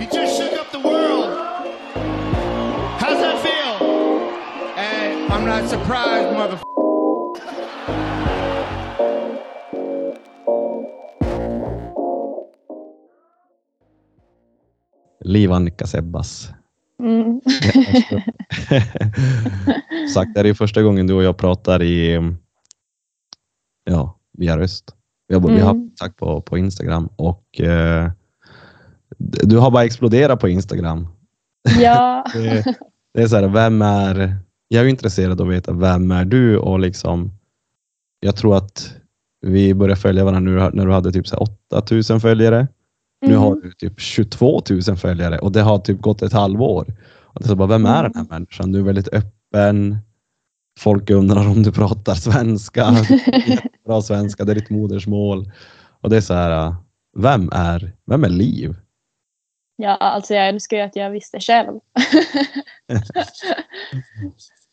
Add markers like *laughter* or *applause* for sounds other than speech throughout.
You just shook up the world. How's that feel? Hey, I'm not surprised, mother. Liv Annika Sebbas. Mm. *laughs* Sagt, det är ju första gången du och jag pratar i ja, via röst. Vi har, vi har Mm. sagt på, på Instagram och eh, du har bara exploderat på Instagram. Ja. *laughs* Det, det är så här, vem är, jag är intresserad av att veta vem är du och liksom, jag tror att vi började följa varandra nu när du hade typ så här 8000 följare. Nu har Mm. du typ 22 000 följare och det har typ gått ett halvår. Och det är så bara, vem är den här människan? Du är väldigt öppen. Folk undrar om du pratar svenska. *laughs* Bra svenska, det är ditt modersmål. Och det är så här, vem är, vem är Liv? Ja, alltså jag önskar ju att jag visste själv. *laughs*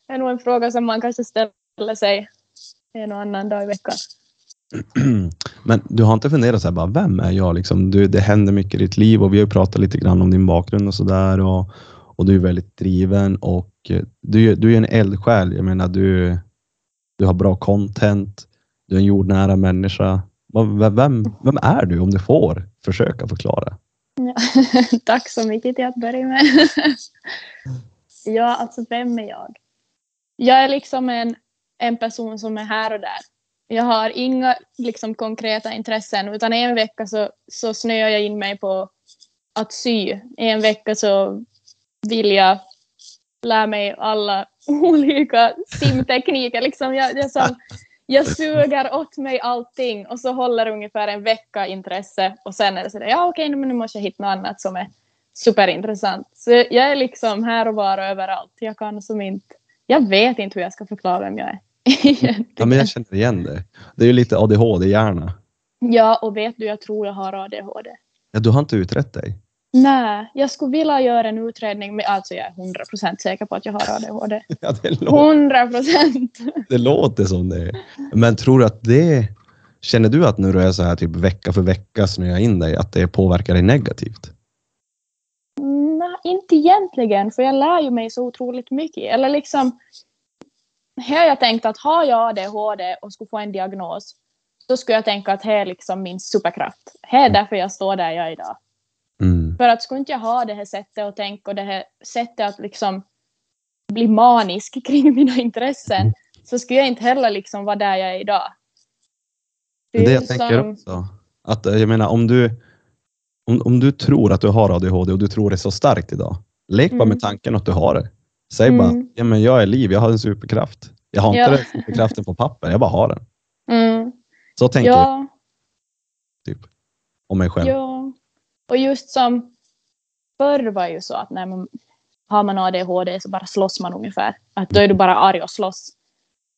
det är nog en fråga som man kanske ställer sig en och annan dag i veckan. *clears throat* Men du har inte funderat så här, bara, vem är jag? Liksom, du, det händer mycket i ditt liv och vi har pratat lite grann om din bakgrund och sådär. Och, och du är väldigt driven och eh, du, du är en eldsjäl. Jag menar, du, du har bra content. Du är en jordnära människa. Vem, vem är du om du får försöka förklara? Ja. *laughs* Tack så mycket till att börja med. *laughs* ja, alltså vem är jag? Jag är liksom en, en person som är här och där. Jag har inga liksom, konkreta intressen utan en vecka så, så snöar jag in mig på att sy. En vecka så vill jag lära mig alla *laughs* olika simtekniker. Liksom jag, jag, som, jag suger åt mig allting och så håller ungefär en vecka intresse och sen är det sådär, ja okej, men nu måste jag hitta något annat som är superintressant. Så jag är liksom här och var och överallt. Jag kan som inte, jag vet inte hur jag ska förklara vem jag är. *laughs* Ja, men jag känner igen det. Det är ju lite ADHD-hjärna. ja, och vet du, jag tror jag har ADHD. Ja, du har inte utrett dig. Nej, jag skulle vilja göra en utredning, men alltså jag är 100% säker på att jag har ADHD. *laughs* Ja, det, låter, 100%! *laughs* det låter som det. Men tror du att det... Känner du att när du är så här typ vecka för vecka snöar in dig, att det påverkar dig negativt? Nej, inte egentligen, för jag lär ju mig så otroligt mycket. Eller liksom, här har jag tänkt att har jag ADHD och skulle få en diagnos, då skulle jag tänka att det är liksom min superkraft. Det är därför jag står där jag är idag. Mm. För att skulle inte jag ha det här sättet att tänka och det här sättet att liksom bli manisk *laughs* kring mina intressen, så skulle jag inte heller liksom vara där jag är idag. Det är det jag som- tänker också. Att, eh, jag menar, om du, om, om du tror att du har ADHD och du tror det så starkt idag, lek bara Mm. med tanken att du har det. Säg Mm. bara, ja, men jag är liv, jag har en superkraft. Jag har inte Ja. den superkraften på papper, jag bara har den. Mm. Så tänker jag Ja, typ, om mig själv. Ja, och just som förr var ju så att när man har man ADHD så bara slåss man ungefär. Att då är du bara arg och slåss.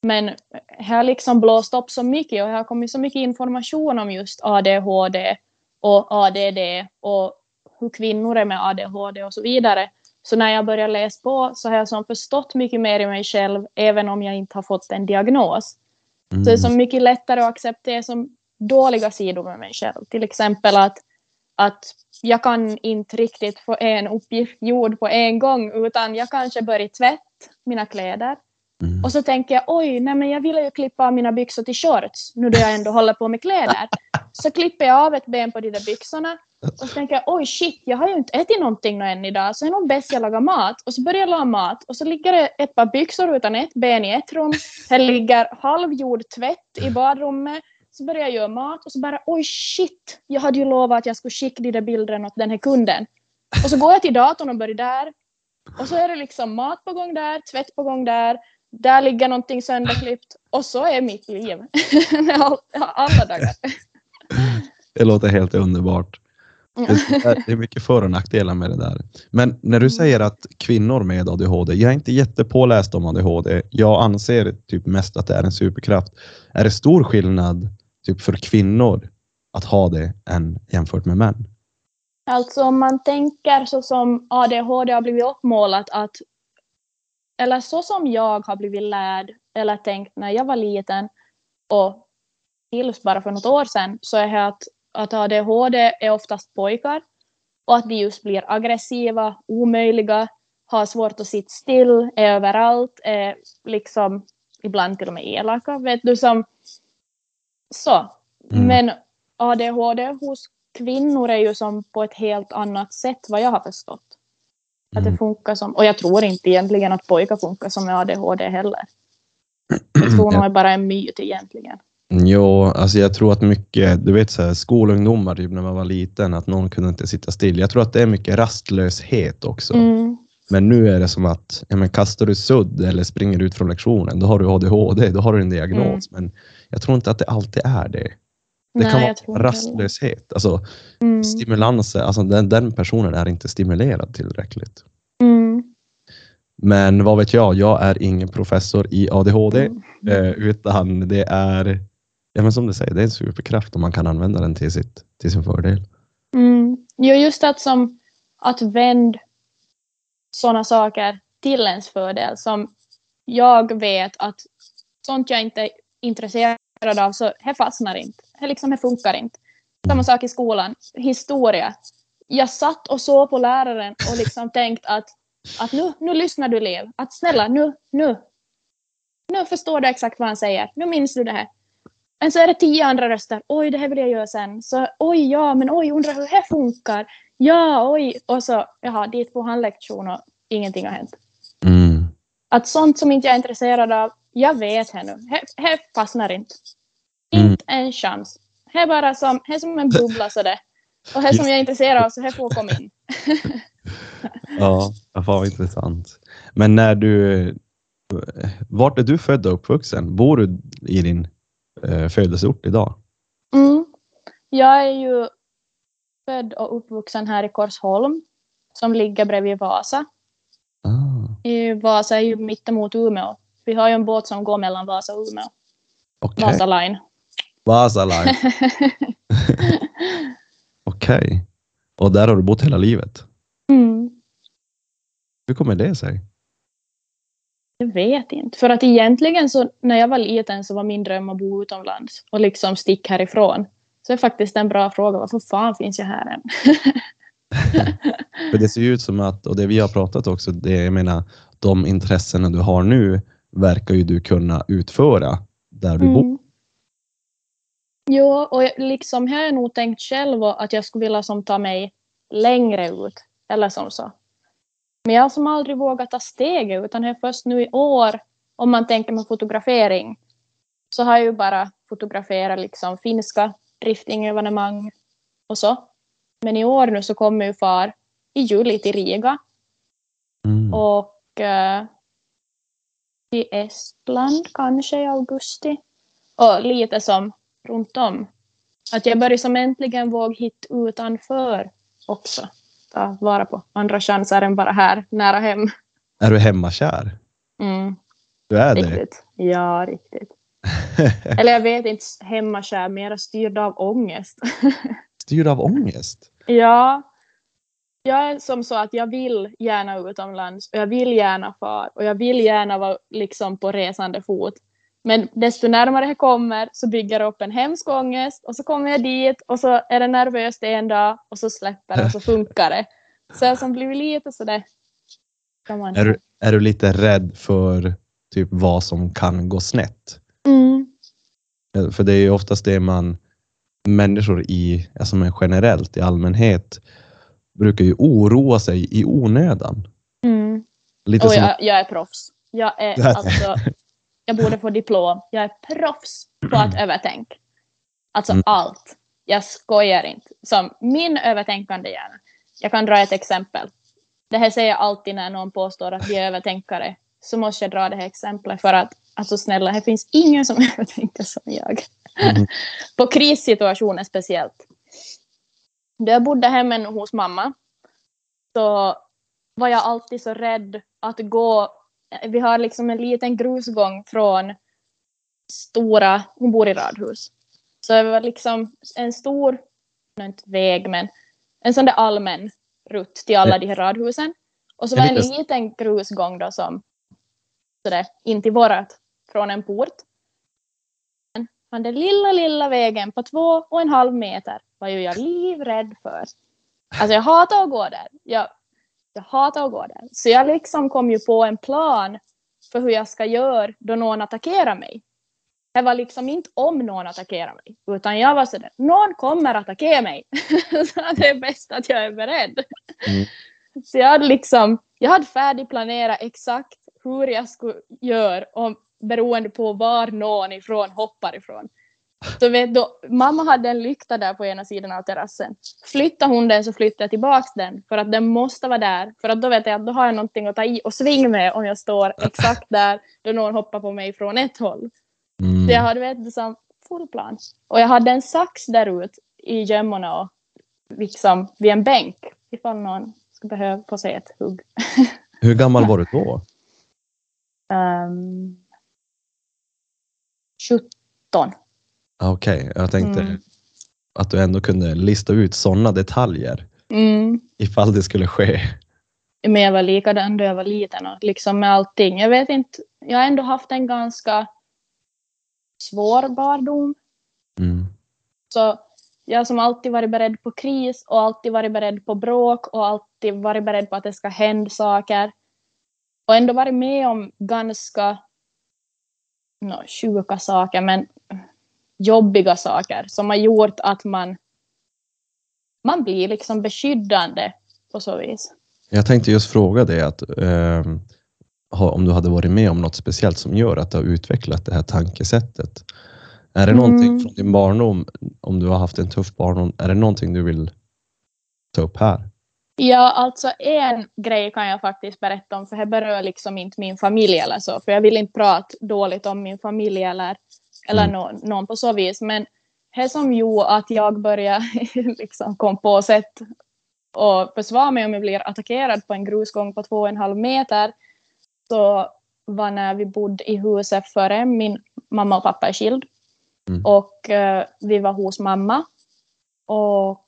Men här har liksom blåst upp så mycket och här har kommit så mycket information om just ADHD och ADD och hur kvinnor är med ADHD och så vidare. Så när jag började läsa på så har jag som förstått mycket mer i mig själv även om jag inte har fått en diagnos. Mm. Så det är så mycket lättare att acceptera som dåliga sidor med mig själv. Till exempel att, att jag kan inte riktigt få en uppgift gjord på en gång utan jag kanske börjar tvätta mina kläder. Mm. Och så tänker jag oj, nej men jag vill ju klippa av mina byxor till shorts nu då jag ändå håller på med kläder. *laughs* Så klipper jag av ett ben på de där byxorna och så tänker jag oj shit, jag har ju inte ätit någonting nå än idag så är det nog bäst jag lagar mat. Och så börjar jag laga mat och så ligger det ett par byxor utan ett ben i ett rum. Här ligger halvgjord tvätt i badrummet. Så börjar jag göra mat och så bara oj shit, jag hade ju lovat att jag skulle skicka de där bilderna åt den här kunden. Och så går jag till datorn och börjar där. Och så är det liksom mat på gång där, tvätt på gång där. Där ligger någonting sönderklippt. Och så är mitt liv. *laughs* All- Alla dagar. Det låter helt underbart. Mm. Det, det är mycket för och nackdelar med det där. Men när du säger att kvinnor med ADHD, jag är inte jättepåläst om ADHD. Jag anser typ mest att det är en superkraft. Är det stor skillnad typ för kvinnor att ha det än jämfört med män? Alltså om man tänker så som ADHD har blivit uppmålat att eller så som jag har blivit lärd eller tänkt när jag var liten och tills bara för något år sedan så är det att, att ADHD är oftast pojkar Och att de just blir aggressiva, omöjliga, har svårt att sitta still, är överallt, är liksom ibland till och med elaka. Vet du som... Så. Mm. Men ADHD hos kvinnor är ju som på ett helt annat sätt vad jag har förstått. Att Mm. det funkar som, och jag tror inte egentligen att pojkar funkar som med ADHD heller. *clears throat* Jag tror nog det är bara en myt egentligen. Jo, alltså jag tror att mycket, du vet så här, skolungdomar typ när man var liten, att någon kunde inte sitta still. Jag tror att det är mycket rastlöshet också. Mm. Men nu är det som att, ja, men kastar du sudd eller springer ut från lektionen, då har du ADHD, då har du en diagnos. Men jag tror inte att det alltid är det. Det Nej, kan vara rastlöshet. Alltså Mm. stimulanser, alltså den, den personen är inte stimulerad tillräckligt. Mm. Men vad vet jag, jag är ingen professor i ADHD, Mm. eh, utan det är, ja men som du säger, det är en superkraft och man kan använda den till, sitt, till sin fördel. Mm. Jo, just att som att vända sådana saker till ens fördel. Som jag vet att sånt jag inte är intresserad av så det fastnar inte. Det liksom här funkar inte. Samma sak i skolan. Historia. Jag satt och såg på läraren och liksom tänkt att, att nu, nu lyssnar du elev. Att snälla nu, nu. Nu förstår du exakt vad han säger. Nu minns du det här. Men så är det tio andra röster. Oj, det här vill jag göra sen. Så oj, ja, men oj, undrar hur det här funkar. Ja, oj. Och så, jaha, dit på han lektion och ingenting har hänt. Mm. Att sånt som inte jag är intresserad av, jag vet här nu. Här, fastnar inte. Mm. Inte en chans. Här bara som, här som en bubbla sådär. Och här som jag är intresserad av, så här får komma in. *laughs* Ja, fan vad intressant. Men när du, vart är du född och uppvuxen? Bor du i din eh, födelseort idag? Mm. Jag är ju född och uppvuxen här i Korsholm, som ligger bredvid Vasa. Ah, I Vasa är ju mittemot Umeå. Vi har ju en båt som går mellan Vasa och Umeå. Okej, Vasa Line. Vasa Line. *laughs* Okej. Och där har du bott hela livet? Mm. Hur kommer det sig? Jag vet inte. För att egentligen så när jag var liten så var min dröm att bo utomlands och liksom stick härifrån. Så det är faktiskt en bra fråga. Varför fan finns jag här än? *laughs* För det ser ju ut som att, och det vi har pratat också, det jag menar, de intressena du har nu verkar ju du kunna utföra där du bor. Mm. Jo, och jag- liksom här har jag nog tänkt själv att jag skulle vilja som ta mig längre ut. Eller som så. Men jag har som aldrig vågat ta steget utan det är först nu i år, om man tänker med fotografering, så har jag ju bara fotograferat liksom finska driftingevenemang och så. Men i år nu så kommer ju far i juli till Riga Mm. och eh, till Estland kanske i augusti. Och lite som runt om. Att jag börjar som äntligen våga hitta utanför också. Ta vara på andra chanser än bara här nära hem. Är du hemmakär? Mm, Du är det? riktigt. Ja, riktigt. *laughs* Eller jag vet inte, hemmakär, mera styrd av ångest. *laughs* Styrd av ångest? Ja, jag är som så att jag vill gärna utomlands och jag vill gärna far och jag vill gärna vara liksom på resande fot. Men desto närmare jag kommer så bygger jag upp en hemsk ångest och så kommer jag dit och så är det nervöst en dag och så släpper det och så *laughs* funkar det. Så jag som blivit lite sådär. Är du, är du lite rädd för typ vad som kan gå snett? Mm, Eh, För det är ju oftast det man, människor i, alltså men generellt i allmänhet, brukar ju oroa sig i onödan. mm. Lite Och jag, jag är proffs. Jag är *laughs* alltså, jag borde få diplom. Jag är proffs på att övertänka. Alltså Mm. allt. Jag skojar inte. Som min övertänkande hjärna. Jag kan dra ett exempel. Det här säger jag alltid när någon påstår att de är övertänkare. Så måste jag dra det här exemplet för att, alltså snälla, här finns ingen som *laughs* övertänker som jag. Mm. *laughs* på krissituationer speciellt. Då jag bodde hemma hos mamma så var jag alltid så rädd att gå. Vi har liksom en liten grusgång från stora, hon bor i radhus. Så det var liksom en stor, inte väg men en sån där allmän rutt till alla de här radhusen. Och så var en vet- liten grusgång då som sådär in till vårat från en port. Men den lilla, lilla vägen på två och en halv meter var ju jag livrädd för. Alltså jag hatar att gå där. Jag, jag hatar att gå där. Så jag liksom kom ju på en plan för hur jag ska göra då någon attackerar mig. Det var liksom inte om någon attackerar mig, utan jag var sådär, någon kommer attackera mig. *laughs* så det är bäst att jag är beredd. Mm. Så jag hade liksom, jag hade färdigplanerat exakt hur jag skulle göra om, beroende på var någon ifrån hoppar ifrån. Så vet du, mamma hade en lykta där på ena sidan av terrassen. Flyttar hon den så flyttar jag tillbaks den för att den måste vara där. För att då vet jag att då har jag någonting att ta i och svinga med om jag står *laughs* exakt där då någon hoppar på mig från ett håll. Mm. Så jag hade vet, som full plan. Och jag hade en sax där ute i gömmorna och liksom vid en bänk ifall någon skulle behöva få sig ett hugg. *laughs* Hur gammal var du då? Um, 17. Ah, Okej, jag tänkte Mm. att du ändå kunde lista ut sådana detaljer Mm. ifall det skulle ske. Men jag var likadan då jag var liten och liksom med allting. Jag vet inte, jag har ändå haft en ganska svår barndom. Mm. Så jag som alltid varit beredd på kris och alltid varit beredd på bråk och alltid varit beredd på att det ska hända saker. Och ändå varit med om ganska no, sjuka saker men jobbiga saker som har gjort att man, man blir liksom beskyddande på så vis. Jag tänkte just fråga dig att ha- om du hade varit med om något speciellt som gör att du har utvecklat det här tankesättet. Är det Mm. någonting från din barndom, om du har haft en tuff barndom, är det någonting du vill ta upp här? Ja, alltså en grej kan jag faktiskt berätta om, för det berör liksom inte min familj eller så, för jag vill inte prata dåligt om min familj eller, eller Mm. nå- någon på så vis, men det som gjorde att jag började *laughs* liksom kom på sätt och försvara mig om jag blir attackerad på en grusgång på två och en halv meter, så var när vi bodde i huset före min mamma och pappa är skild. Mm. Och eh, vi var hos mamma. Och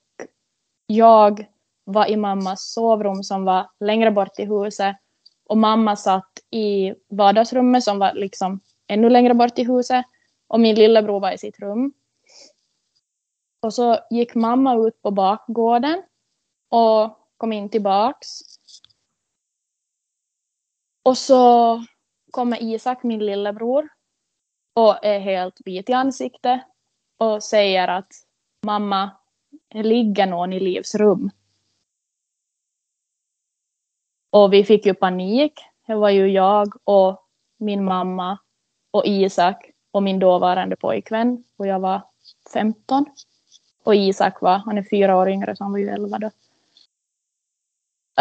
jag var i mammas sovrum som var längre bort i huset. Och mamma satt i vardagsrummet som var liksom ännu längre bort i huset. Och min lillebror var i sitt rum. Och så gick mamma ut på bakgården och kom in tillbaks. Och så kommer Isak, min lillebror, och är helt vit i ansiktet och säger att mamma, det ligger någon i Livs rum. Och vi fick ju panik. Det var ju jag och min mamma och Isak och min dåvarande pojkvän. Och jag var 15. Och Isak var, han är fyra år yngre så han var ju 11 då.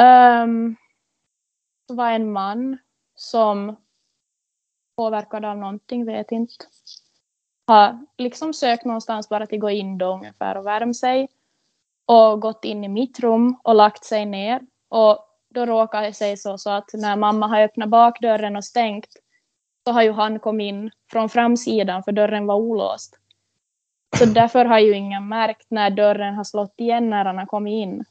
Um, det var en man som påverkad av någonting, vet inte. Har liksom sökt någonstans bara till gå in då ungefär och värma sig. Och gått in i mitt rum och lagt sig ner. Och då råkar det sig så, så att när mamma har öppnat bakdörren och stängt så har ju han kommit in från framsidan för dörren var olåst. Så *clears throat* därför har ju ingen märkt när dörren har slått igen när han har kommit in.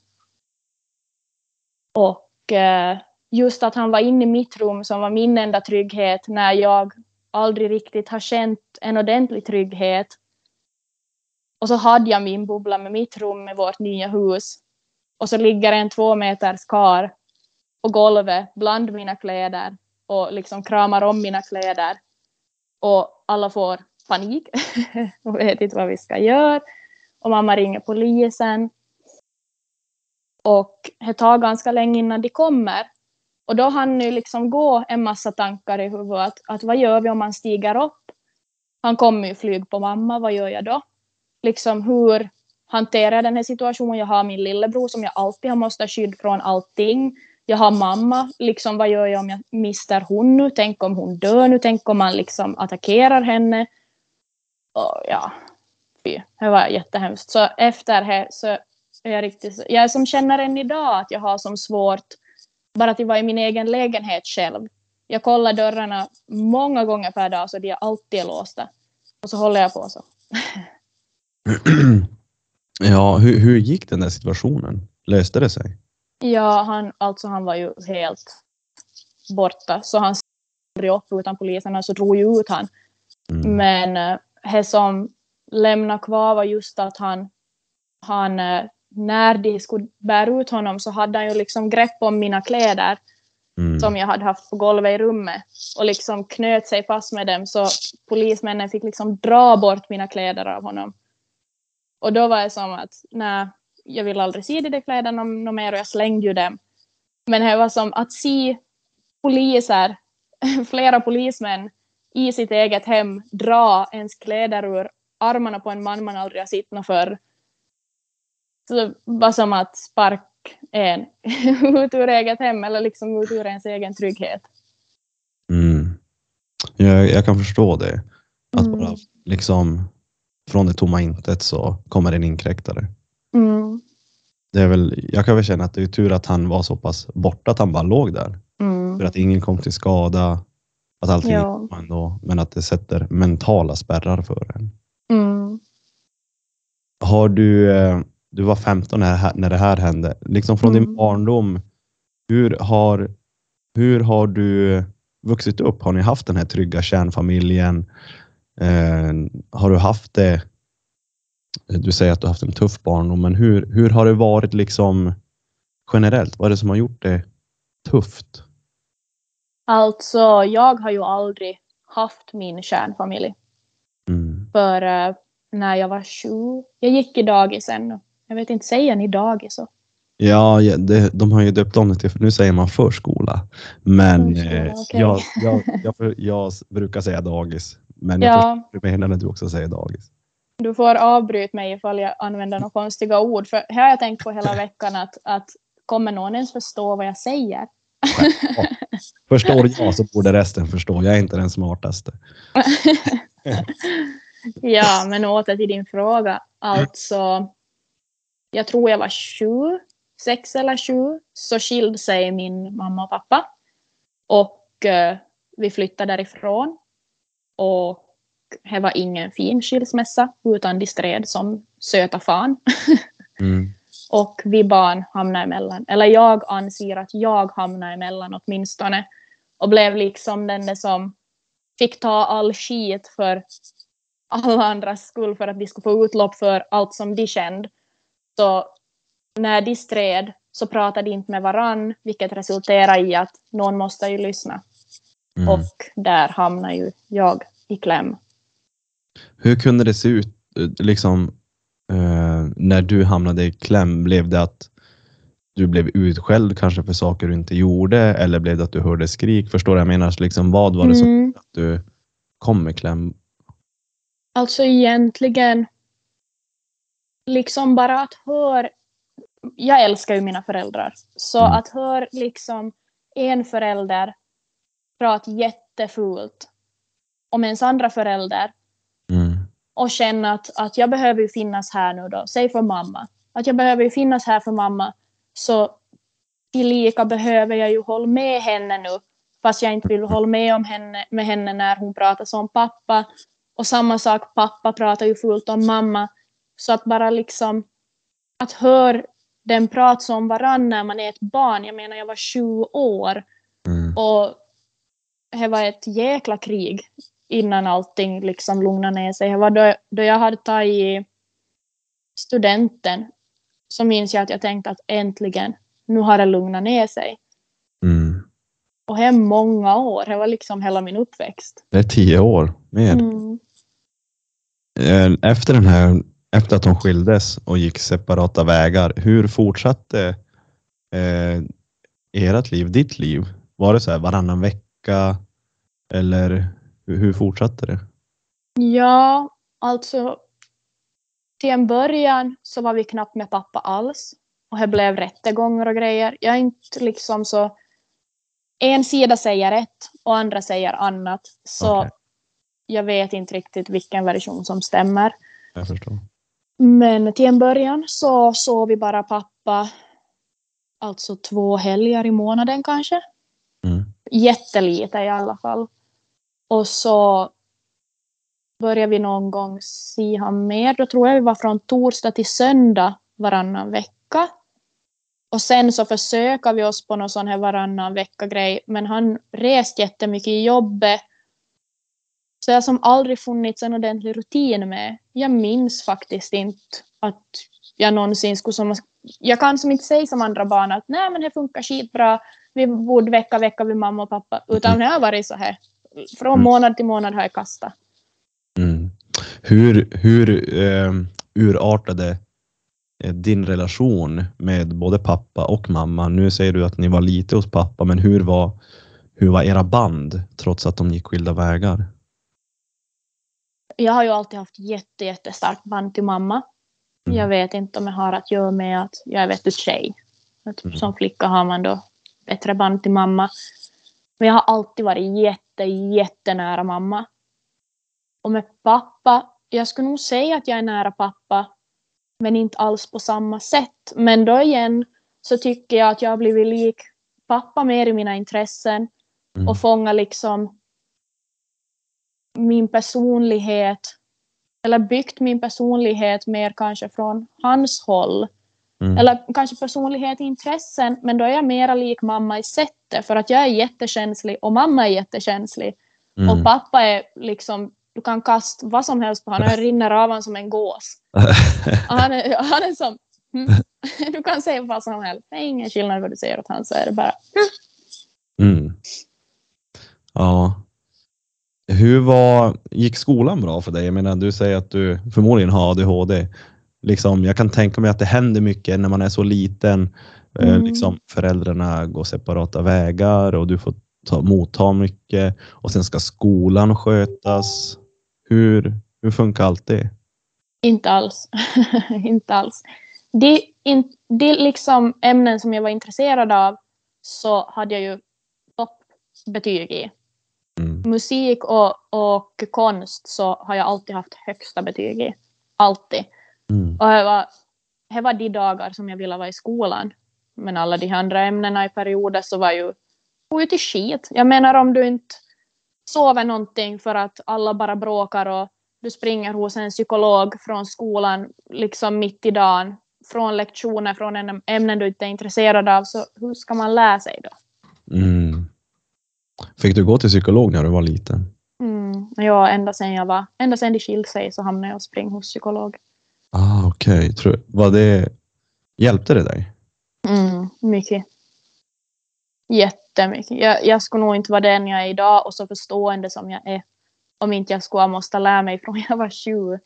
Och eh, just att han var inne i mitt rum som var min enda trygghet när jag aldrig riktigt har känt en ordentlig trygghet. Och så hade jag min bubbla med mitt rum med vårt nya hus. Och så ligger en två meters kar på golvet bland mina kläder och liksom kramar om mina kläder. Och alla får panik *laughs* och vet inte vad vi ska göra. Och mamma ringer polisen. Och det tar ganska länge innan de kommer. Och då hann nu liksom gå en massa tankar i huvudet. Att, att vad gör vi om man stiger upp? Han kommer ju flyg på mamma, vad gör jag då? Liksom hur hanterar jag den här situationen? Jag har min lillebror som jag alltid har måste skydd från allting. Jag har mamma, liksom vad gör jag om jag mister hon nu? Tänk om hon dör nu? Tänk om man liksom attackerar henne? Och ja, fy, det var jättehemskt. Så efter det så är jag riktigt, jag som känner än idag att jag har som svårt bara att vara i min egen lägenhet själv. Jag kollar dörrarna många gånger per dag så de är alltid låsta. Och så håller jag på så. *clears throat* Ja, hur, hur gick den där situationen? Löste det sig? Ja, han, alltså han var ju helt borta. Så han stod upp utan poliserna så drog ju ut han. Mm. Men eh, det som lämnade kvar var just att han, han eh, när de skulle bära ut honom så hade han ju liksom grepp om mina kläder Mm. som jag hade haft på golvet i rummet och liksom knöt sig fast med dem så polismännen fick liksom dra bort mina kläder av honom. Och då var jag som att nej, jag vill aldrig se de där kläderna nå mer och jag slängde ju dem. Men det var som att se poliser, *laughs* flera polismän i sitt eget hem dra ens kläder ur armarna på en man man aldrig har sett något för. Så det var som att sparka en *laughs* ut ur eget hem eller liksom ut ur ens egen trygghet. Mm. Jag, jag kan förstå det. Att Mm. bara liksom från det tomma intet så kommer en inkräktare. Mm. Det är väl, jag kan väl känna att det är tur att han var så pass borta att han bara låg där. Mm. För att ingen kom till skada. Att allting Ja. gick ändå. Men att det sätter mentala spärrar för en. Mm. Har du, eh, du var 15 när, när det här hände. Liksom från din Mm. barndom. Hur har, hur har du vuxit upp? Har ni haft den här trygga kärnfamiljen? Eh, har du haft det? Du säger att du haft en tuff barndom, men hur, hur har det varit liksom generellt? Vad är det som har gjort det tufft? Alltså, jag har ju aldrig haft min kärnfamilj. Mm. För eh, när jag var sju, jag gick i dagis ännu. Jag vet inte, säger ni dagis? Så? Ja, det, de har ju döpt om det till, nu säger man förskola. Men Förskola, eh, okej. jag, jag, jag, jag brukar säga dagis. Men jag Ja. förstår vad du menar när du också säger dagis. Du får avbryta mig ifall jag använder några konstiga ord. För här har jag tänkt på hela veckan att, att kommer någon ens förstå vad jag säger? Ja. *laughs* Förstår jag så borde resten förstå. Jag är inte den smartaste. *laughs* Ja, men åter till din fråga. Alltså, jag tror jag var sju, sex eller sju, så skilde sig min mamma och pappa. Och eh, vi flyttade därifrån. Och det var ingen fin skilsmässa, utan de stred som söta fan. *laughs* Mm. Och vi barn hamnade emellan. Eller jag anser att jag hamnade emellan åtminstone. Och blev liksom den där som fick ta all skit för alla andras skull för att de skulle få utlopp för allt som de kände. Så när de stred så pratade de inte med varann, vilket resulterade i att någon måste ju lyssna. Mm. Och där hamnade ju jag i kläm. Hur kunde det se ut liksom, eh, när du hamnade i kläm? Blev det att du blev utskälld kanske för saker du inte gjorde eller blev det att du hörde skrik? Förstår du vad jag menar? Liksom, vad var det som Mm. att du kom i kläm? Alltså egentligen liksom bara att höra jag älskar ju mina föräldrar. Så Mm. att höra liksom en förälder prata jättefult om ens andra förälder. Och känna att, att jag behöver ju finnas här nu då, säg för mamma. Att jag behöver ju finnas här för mamma. Så tillika behöver jag ju hålla med henne nu. Fast jag inte vill hålla med, om henne, med henne när hon pratar som pappa. Och samma sak, pappa pratar ju fullt om mamma. Så att bara liksom att höra den prata som varann när man är ett barn. Jag menar, jag var 20 år. Mm. Och det var ett jäkla krig innan allting liksom lugnade ner sig. Det var då, då jag hade tagit studenten så minns jag att jag tänkte att äntligen, nu har det lugnat ner sig. Mm. Och det är många år, det var liksom hela min uppväxt. Det är tio år mer. Mm. Eh, Efter, den här, efter att de skildes och gick separata vägar, hur fortsatte eh, ert liv, ditt liv? Var det så här varannan vecka eller hur, fortsatte det? Ja, alltså till en början så var vi knappt med pappa alls. Och det blev rättegångar och grejer. Jag är inte liksom så... En sida säger ett och andra säger annat. Så Okej. jag vet inte riktigt vilken version som stämmer. Jag förstår. Men till en början så såg vi bara pappa alltså två helger i månaden kanske. Mm. Jättelite i alla fall. Och så började vi någon gång se han mer. Då tror jag vi var från torsdag till söndag varannan vecka. Och sen så försöker vi oss på någon sån här varannan vecka-grej. Men han reste jättemycket i jobbet. Så det har som aldrig funnits en ordentlig rutin med. Jag minns faktiskt inte att jag någonsin skulle som, jag kan som inte säga som andra barn att nej men det funkar skitbra, vi bodde vecka vecka vid mamma och pappa, utan det har varit så här. Från Mm. månad till månad har jag kastat. Mm. Hur, hur eh, urartade din relation med både pappa och mamma? Nu säger du att ni var lite hos pappa, men hur var, hur var era band trots att de gick skilda vägar? Jag har ju alltid haft jätte, jättestarkt band till mamma. Mm. Jag vet inte om det har att göra med att jag är vet du, tjej. Att Mm. Som flicka har man då bättre band till mamma. Men jag har alltid varit jätte, jättenära mamma. Och med pappa, jag skulle nog säga att jag är nära pappa. Men inte alls på samma sätt. Men då igen så tycker jag att jag har blivit lik pappa mer i mina intressen. Mm. Och fånga liksom min personlighet. Eller byggt min personlighet mer kanske från hans håll. Mm. Eller kanske personlighet i intressen, men då är jag mera lik mamma i sättet. För att jag är jättekänslig och mamma är jättekänslig. Mm. Och pappa är liksom, du kan kasta vad som helst på honom, han rinner av honom som en gås. *laughs* Och han, är, han är som, mm, *laughs* du kan säga vad som helst, det är ingen skillnad vad du säger åt honom, så är det bara. Mm. Ja. Hur var, gick skolan bra för dig? Jag menar, du säger att du förmodligen har ADHD. Liksom, jag kan tänka mig att det händer mycket när man är så liten. Eh, Mm. Liksom, föräldrarna går separata vägar och du får ta, motta mycket och sen ska skolan skötas. Hur, hur funkar allt det? Inte alls. *laughs* inte alls. De, in, de liksom ämnen som jag var intresserad av så hade jag ju toppbetyg i. Mm. Musik och, och konst så har jag alltid haft högsta betyg i. Alltid. Mm. Och det var, det var de dagar som jag ville vara i skolan. Men alla de andra ämnena i perioder så var ju, var ju till skit. Jag menar om du inte sover någonting för att alla bara bråkar och du springer hos en psykolog från skolan liksom mitt i dagen från lektioner från en ämnen du inte är intresserad av så hur ska man lära sig då? Mm. Fick du gå till psykolog när du var liten? Mm. Ja, ända sen jag var, ända sen de skilde sig så hamnade jag och spring hos psykolog. Ah, Okej, okay. var det, hjälpte det dig? Mm, mycket. Jättemycket. Jag, jag skulle nog inte vara den jag är idag och så förstående som jag är. Om inte jag skulle ha måste lära mig från jag var 20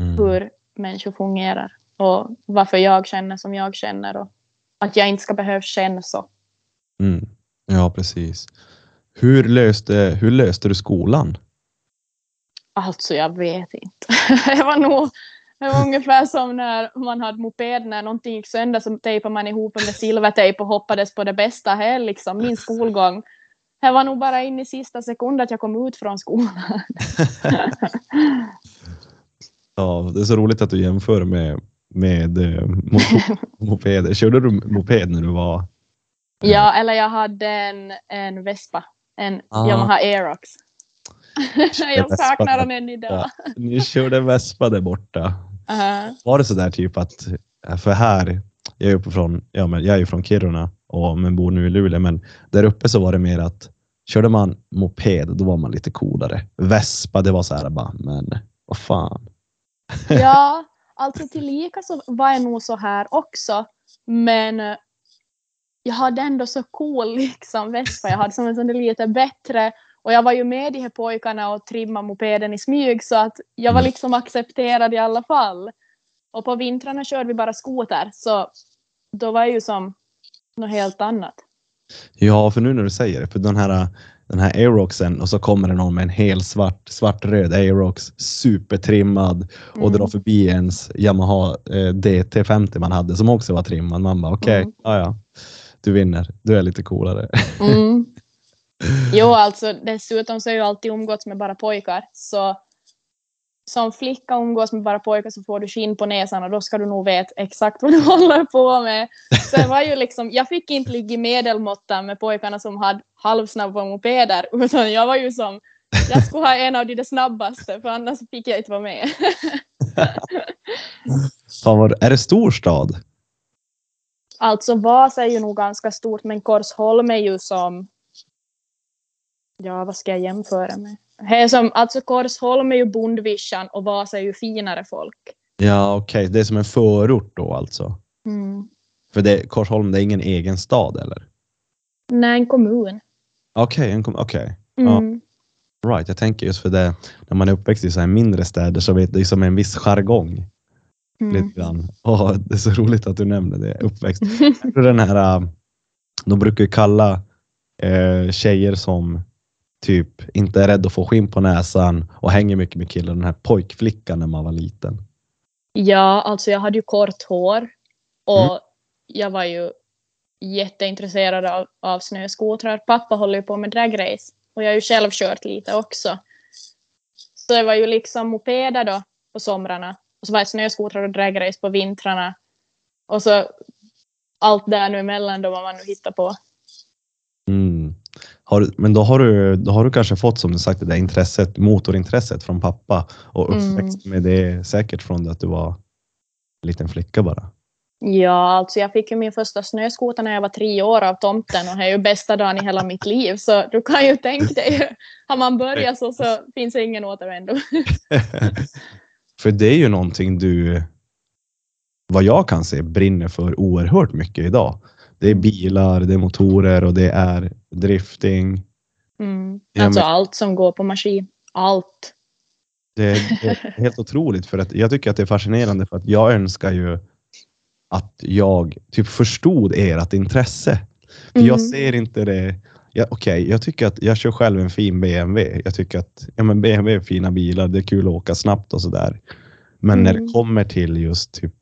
Mm. hur människor fungerar. Och varför jag känner som jag känner. Och att jag inte ska behöva känna så. Mm. Ja, precis. Hur löste, hur löste du skolan? Alltså jag vet inte. *laughs* det var nog det var ungefär som när man hade moped när någonting gick sönder så tejpade man ihop med silvertejp och hoppades på det bästa. Här liksom min skolgång. Det var nog bara in i sista sekund att jag kom ut från skolan. *laughs* Ja, det är så roligt att du jämför med, med eh, mo- mopeder. Körde du moped när du var... Ja, eller jag hade en, en Vespa. En Ah. Yamaha Aerox. *laughs* jag saknar den än idag. Ni körde Vespa där borta. Uh-huh. Var det så där typ att, för här, jag är uppe från, ja men jag är ju från Kiruna och men bor nu i Luleå, men där uppe så var det mer att körde man moped, då var man lite coolare. Vespa, det var så här bara, men vad fan. Ja, *laughs* alltså tillika så var jag nog så här också. Men eh, jag hade ändå så cool *laughs* liksom Vespa. Jag hade som en sån lite bättre. Och jag var ju med de här pojkarna och trimma mopeden i smyg så att jag var Mm. liksom accepterad i alla fall. Och på vintrarna körde vi bara skoter så då var jag ju som något helt annat. Ja, för nu när du säger det, för den här, den här Aeroxen och så kommer det någon med en hel svart, svartröd Aerox, supertrimmad och Mm. drar förbi ens Yamaha eh, DT50 man hade som också var trimmad. Man bara okej, Mm. ja ja, du vinner, du är lite coolare. Mm. *laughs* Jo, alltså dessutom så är jag alltid umgåtts med bara pojkar. Så som flicka umgås med bara pojkar så får du skinn på näsan och då ska du nog veta exakt vad du *laughs* håller på med. Så det var ju liksom, jag fick inte ligga i medelmåttan med pojkarna som hade halvsnabba mopeder *laughs* utan jag var ju som, jag skulle ha en av de snabbaste för annars fick jag inte vara med. *laughs* Fan, vad, är det storstad? Alltså Vasa är ju nog ganska stort men Korsholm är ju som... Ja, vad ska jag jämföra med? Det är som, alltså Korsholm är ju bondvischan och Vasa är ju finare folk. Ja, okej. Det är som en förort då alltså. Mm. För det, Korsholm, det är ingen egen stad eller? Nej, en kommun. Okej, en kom- okej. Ja. Mm. Right, jag tänker just för det, när man är uppväxt i så här mindre städer så vet det är som en viss jargong. Mm. Lite grann. Åh, det är så roligt att du nämnde det, uppväxt. *laughs* Den här, äh, de brukar ju kalla eh, tjejer som typ inte är rädd att få skinn på näsan och hänger mycket med killar, den här pojkflickan när man var liten. Ja, alltså jag hade ju kort hår och Mm. jag var ju jätteintresserad av, av snöskotrar. Pappa håller ju på med dragrace och jag har ju själv kört lite också. Så det var ju liksom mopeder då på somrarna och så var det snöskotrar och dragrace på vintrarna. Och så allt där nu emellan då vad man nu hittar på. Mm. Har, men då har, du, då har du kanske fått som du sagt det där intresset, motorintresset från pappa och uppväxt med det säkert från det att du var en liten flicka bara. Ja, alltså jag fick ju min första snöskoter när jag var tre år av tomten och det är ju bästa dagen i hela mitt liv. Så du kan ju tänka dig, *laughs* har man börjat så, så finns det ingen återvändo. *laughs* För det är ju någonting du, vad jag kan se, brinner för oerhört mycket idag. Det är bilar, det är motorer och det är drifting. Mm. Ja, Alltså men- allt som går på maskin. Allt. Det, det är *laughs* helt otroligt för att jag tycker att det är fascinerande för att jag önskar ju att jag typ förstod ert intresse. För jag Mm. ser inte det. Ja, Okej, jag tycker att jag kör själv en fin BMW. Jag tycker att ja, men BMW är fina bilar. Det är kul att åka snabbt och sådär. Men när Mm. det kommer till just typ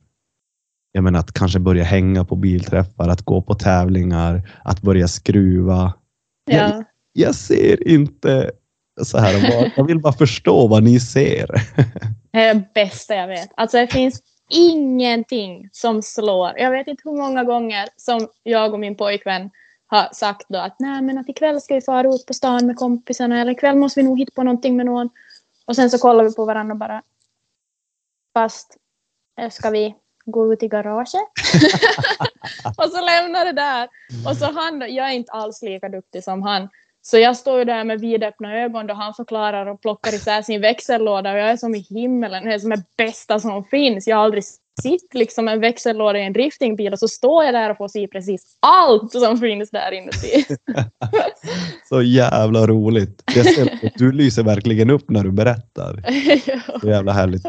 jag menar att kanske börja hänga på bilträffar, att gå på tävlingar, att börja skruva. Ja. Jag ser inte så här. Jag vill bara förstå vad ni ser. Det är det bästa jag vet. Alltså det finns ingenting som slår. Jag vet inte hur många gånger som jag och min pojkvän har sagt då att nej men att ikväll ska vi fara ut på stan med kompisarna eller ikväll måste vi nog hitta på någonting med någon. Och sen så kollar vi på varandra och bara fast eh, ska vi gå ut i garaget? *laughs* och så lämnar det där. Och så han jag är inte alls lika duktig som han. Så jag står ju där med vidöppna ögon då han förklarar och plockar isär sin växellåda och jag är som i himmelen, det är som det bästa som finns. Jag har aldrig sett liksom en växellåda i en driftingbil och så står jag där och får se precis allt som finns där inuti. *laughs* Så jävla roligt. Jag ser att du lyser verkligen upp när du berättar. *laughs* Så jävla härligt.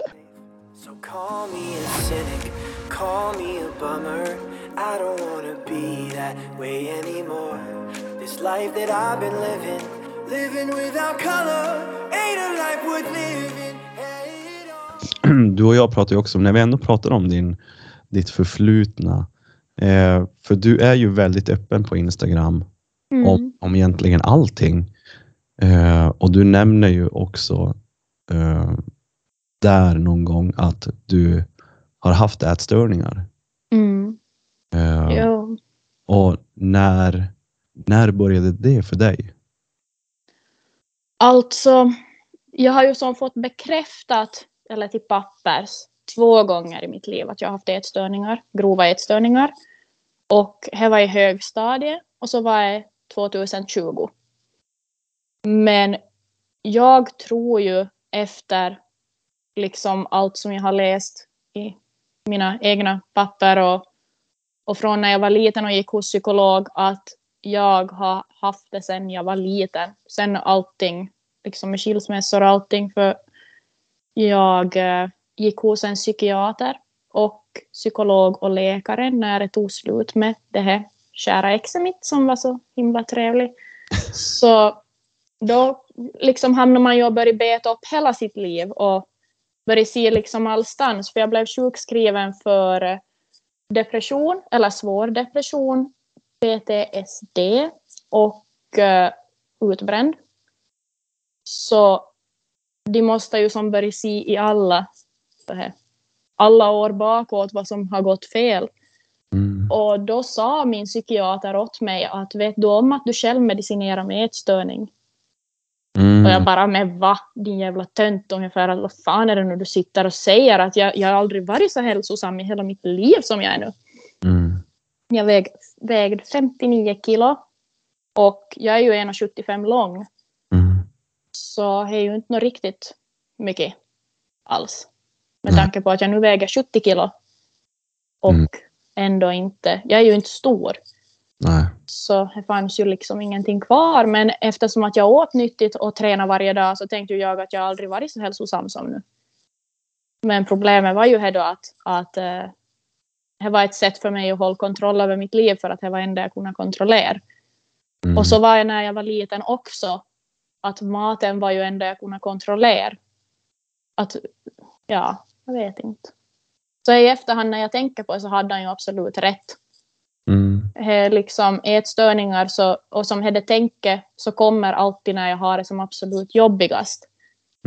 So call me a bummer. I don't wanna be that way anymore. This life that I've been living, living without color, ain't a life worth living. Hey. *clears throat* Du och jag pratar ju också, när vi ändå pratar om din, ditt förflutna. Eh, för du är ju väldigt öppen på Instagram Mm. om, om egentligen allting. Eh, och du nämner ju också eh, där någon gång att du har haft ätstörningar. Mm. Jo. och när, när började det för dig? Alltså, jag har ju som fått bekräftat, eller till pappers, två gånger i mitt liv att jag har haft ätstörningar, grova ätstörningar. Och det var i högstadiet och så var det 2020. Men jag tror ju efter liksom allt som jag har läst i mina egna papper och, och från när jag var liten och gick hos psykolog att jag har haft det sen jag var liten. Sen allting, liksom med skilsmässor och allting. För jag eh, gick hos en psykiater och psykolog och läkare när det tog slut med det här kära exet mitt som var så himla trevlig. *laughs* Så då liksom hamnar man ju och börjar beta upp hela sitt liv och börjar se liksom allstans. För jag blev sjukskriven för eh, depression, eller svår depression, PTSD och eh, utbränd. Så de måste ju som börja se i alla, här, alla år bakåt vad som har gått fel. Mm. Och då sa min psykiater åt mig att vet du om att du själv medicinerar med ätstörning? Mm. Och jag bara, men va? Din jävla tönt ungefär. Att, vad fan är det nu du sitter och säger? Att jag, jag har aldrig varit så hälsosam i hela mitt liv som jag är nu. Mm. Jag väg, vägde 59 kilo. Och jag är ju 1,75 lång. Mm. Så det är ju inte något riktigt mycket alls. Med tanke på att jag nu väger 70 kilo. Och Mm. ändå inte, jag är ju inte stor. Nej. Så det fanns ju liksom ingenting kvar. Men eftersom att jag åt nyttigt och tränade varje dag så tänkte jag att jag aldrig varit så hälsosam som nu. Men problemet var ju här då att, att eh, det var ett sätt för mig att hålla kontroll över mitt liv för att det var det enda jag kunde kontrollera. Mm. Och så var jag när jag var liten också. Att maten var ju enda jag kunde kontrollera. Att, ja, jag vet inte. Så i efterhand när jag tänker på det så hade han ju absolut rätt. He, liksom ätstörningar så, och som hade tänke så kommer alltid när jag har det som absolut jobbigast.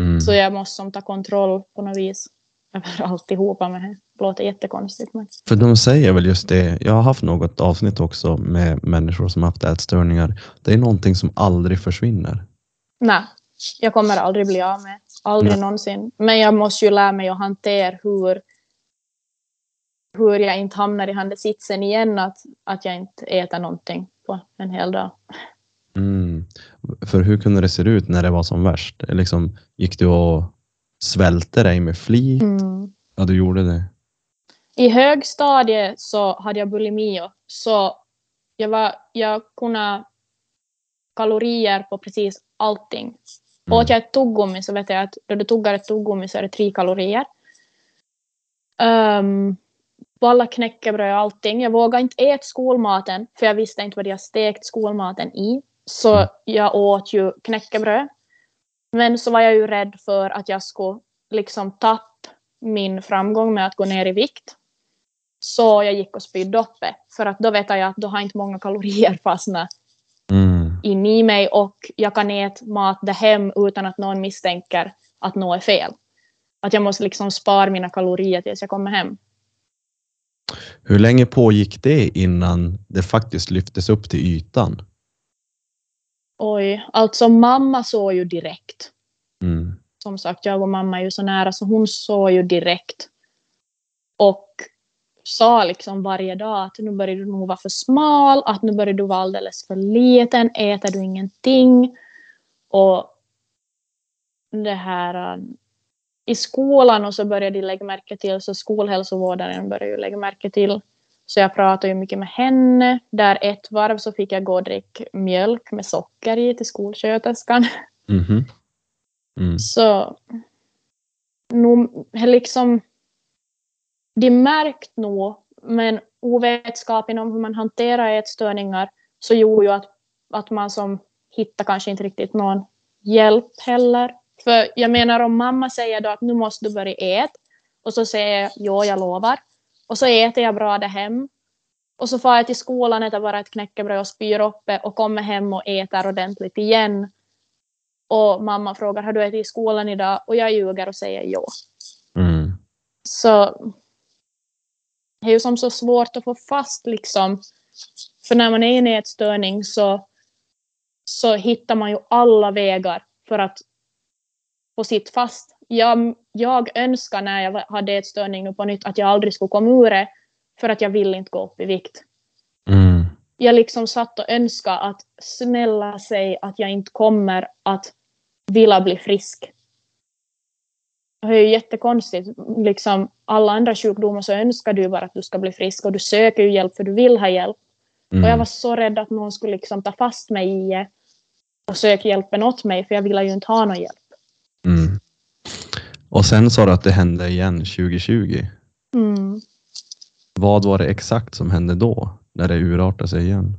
Mm. Så jag måste som ta kontroll på något vis över *laughs* alltihopa med det. Det låter jättekonstigt men För de säger väl just det. Jag har haft något avsnitt också med människor som haft ätstörningar. Det är någonting som aldrig försvinner. nej, jag kommer aldrig bli av med. Aldrig Nej. någonsin. Men jag måste ju lära mig att hantera hur hur jag inte hamnar i den där sitsen igen att, att jag inte äter någonting på en hel dag. Mm. För hur kunde det se ut när det var som värst? Liksom, gick du och svälte dig med flit? Mm. Ja, du gjorde det. I högstadiet så hade jag bulimi. Så jag, var, jag kunde kalorier på precis allting. Mm. Åt jag ett tuggummi så vet jag att då du tuggar ett tuggummi så är det tre kalorier. Um, på alla knäckebröd och allting. Jag vågade inte äta skolmaten för jag visste inte vad de har stekt skolmaten i. Så Mm. jag åt ju knäckebröd. Men så var jag ju rädd för att jag skulle liksom tappa min framgång med att gå ner i vikt. Så jag gick och spydde upp det. För att då vet jag att då har inte många kalorier *laughs* fastnat Mm. in i mig och jag kan äta mat där hem utan att någon misstänker att något är fel. Att jag måste liksom spara mina kalorier tills jag kommer hem. Hur länge pågick det innan det faktiskt lyftes upp till ytan? Oj, alltså mamma såg ju direkt. Mm. Som sagt, jag och mamma är ju så nära så hon såg ju direkt. Och sa liksom varje dag att nu börjar du nog vara för smal, att nu börjar du vara alldeles för liten, äter du ingenting? Och det här i skolan och så började de lägga märke till, så skolhälsovårdaren började ju lägga märke till. Så jag pratade ju mycket med henne. Där ett varv så fick jag gå och dricka mjölk med socker i till skolsköterskan. Mhm. Mm. Så nog, liksom, de märkt nog, men ovetskapen om hur man hanterar ätstörningar så gjorde ju att, att man som hittar kanske inte riktigt någon hjälp heller. För jag menar om mamma säger då att nu måste du börja äta och så säger jag jo, jag lovar. Och så äter jag bra där hem. Och så far jag till skolan, äter bara ett knäckebröd och spyr upp och kommer hem och äter ordentligt igen. Och mamma frågar har du ätit i skolan idag? Och jag ljuger och säger ja. Mm. Så det är ju som så svårt att få fast liksom. För när man är i en ätstörning så, så hittar man ju alla vägar för att få sitt fast. Jag, jag önskar när jag hade ätstörning nu på nytt att jag aldrig skulle komma ur det. För att jag vill inte gå upp i vikt. Mm. Jag liksom satt och önskade att snälla säg att jag inte kommer att vilja bli frisk. Det är ju jättekonstigt. Liksom, alla andra sjukdomar så önskar du bara att du ska bli frisk och du söker ju hjälp för du vill ha hjälp. Mm. Och jag var så rädd att någon skulle liksom ta fast mig i det och söka hjälpen åt mig för jag ville ju inte ha någon hjälp. Mm. Och sen sa du att det hände igen 2020. Mm. Vad var det exakt som hände då, när det urartade sig igen?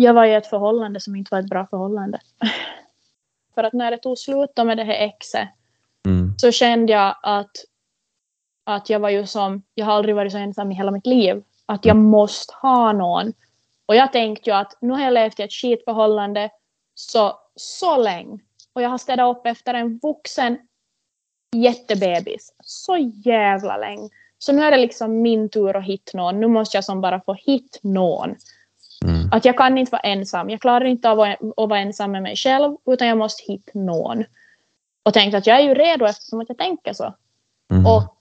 Jag var i ett förhållande som inte var ett bra förhållande. *laughs* för att när det tog slut då med det här exet Mm. så kände jag att, att jag var ju som, jag har aldrig varit så ensam i hela mitt liv. Att jag måste ha någon. Och jag tänkte ju att nu har jag levt i ett skitförhållande så, så länge. Och jag har städat upp efter en vuxen jättebebis. Så jävla länge. Så nu är det liksom min tur att hitta någon. Nu måste jag som bara få hitta någon. Mm. Att jag kan inte vara ensam. Jag klarar inte av att vara ensam med mig själv, utan jag måste hitta någon. Och tänkte att jag är ju redo eftersom att jag tänker så. Mm. Och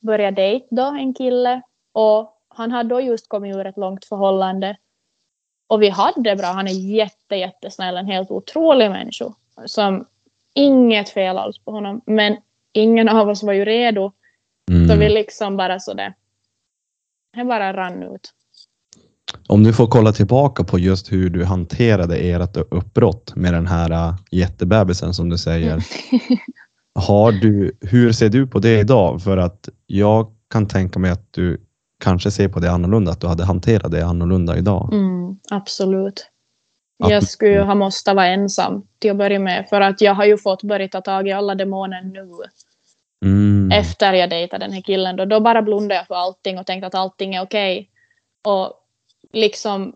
började dejta då en kille. Och han hade då just kommit ur ett långt förhållande. Och vi hade det bra. Han är jätte, jättesnäll. En helt otrolig människa. Som inget fel alls på honom. Men ingen av oss var ju redo Mm. Så vi liksom bara så det. Bara rann ut. Om du får kolla tillbaka på just hur du hanterade ert uppbrott med den här äh, jättebebisen som du säger. *laughs* Har du, hur ser du på det idag? För att jag kan tänka mig att du kanske ser på det annorlunda, att du hade hanterat det annorlunda idag. Mm, absolut. Jag skulle ju ha måste vara ensam till att börja med. För att jag har ju fått börja ta tag i alla demoner nu. Mm. Efter jag dejtade den här killen. Då, då bara blundade jag för allting och tänkte att allting är okej. Och liksom.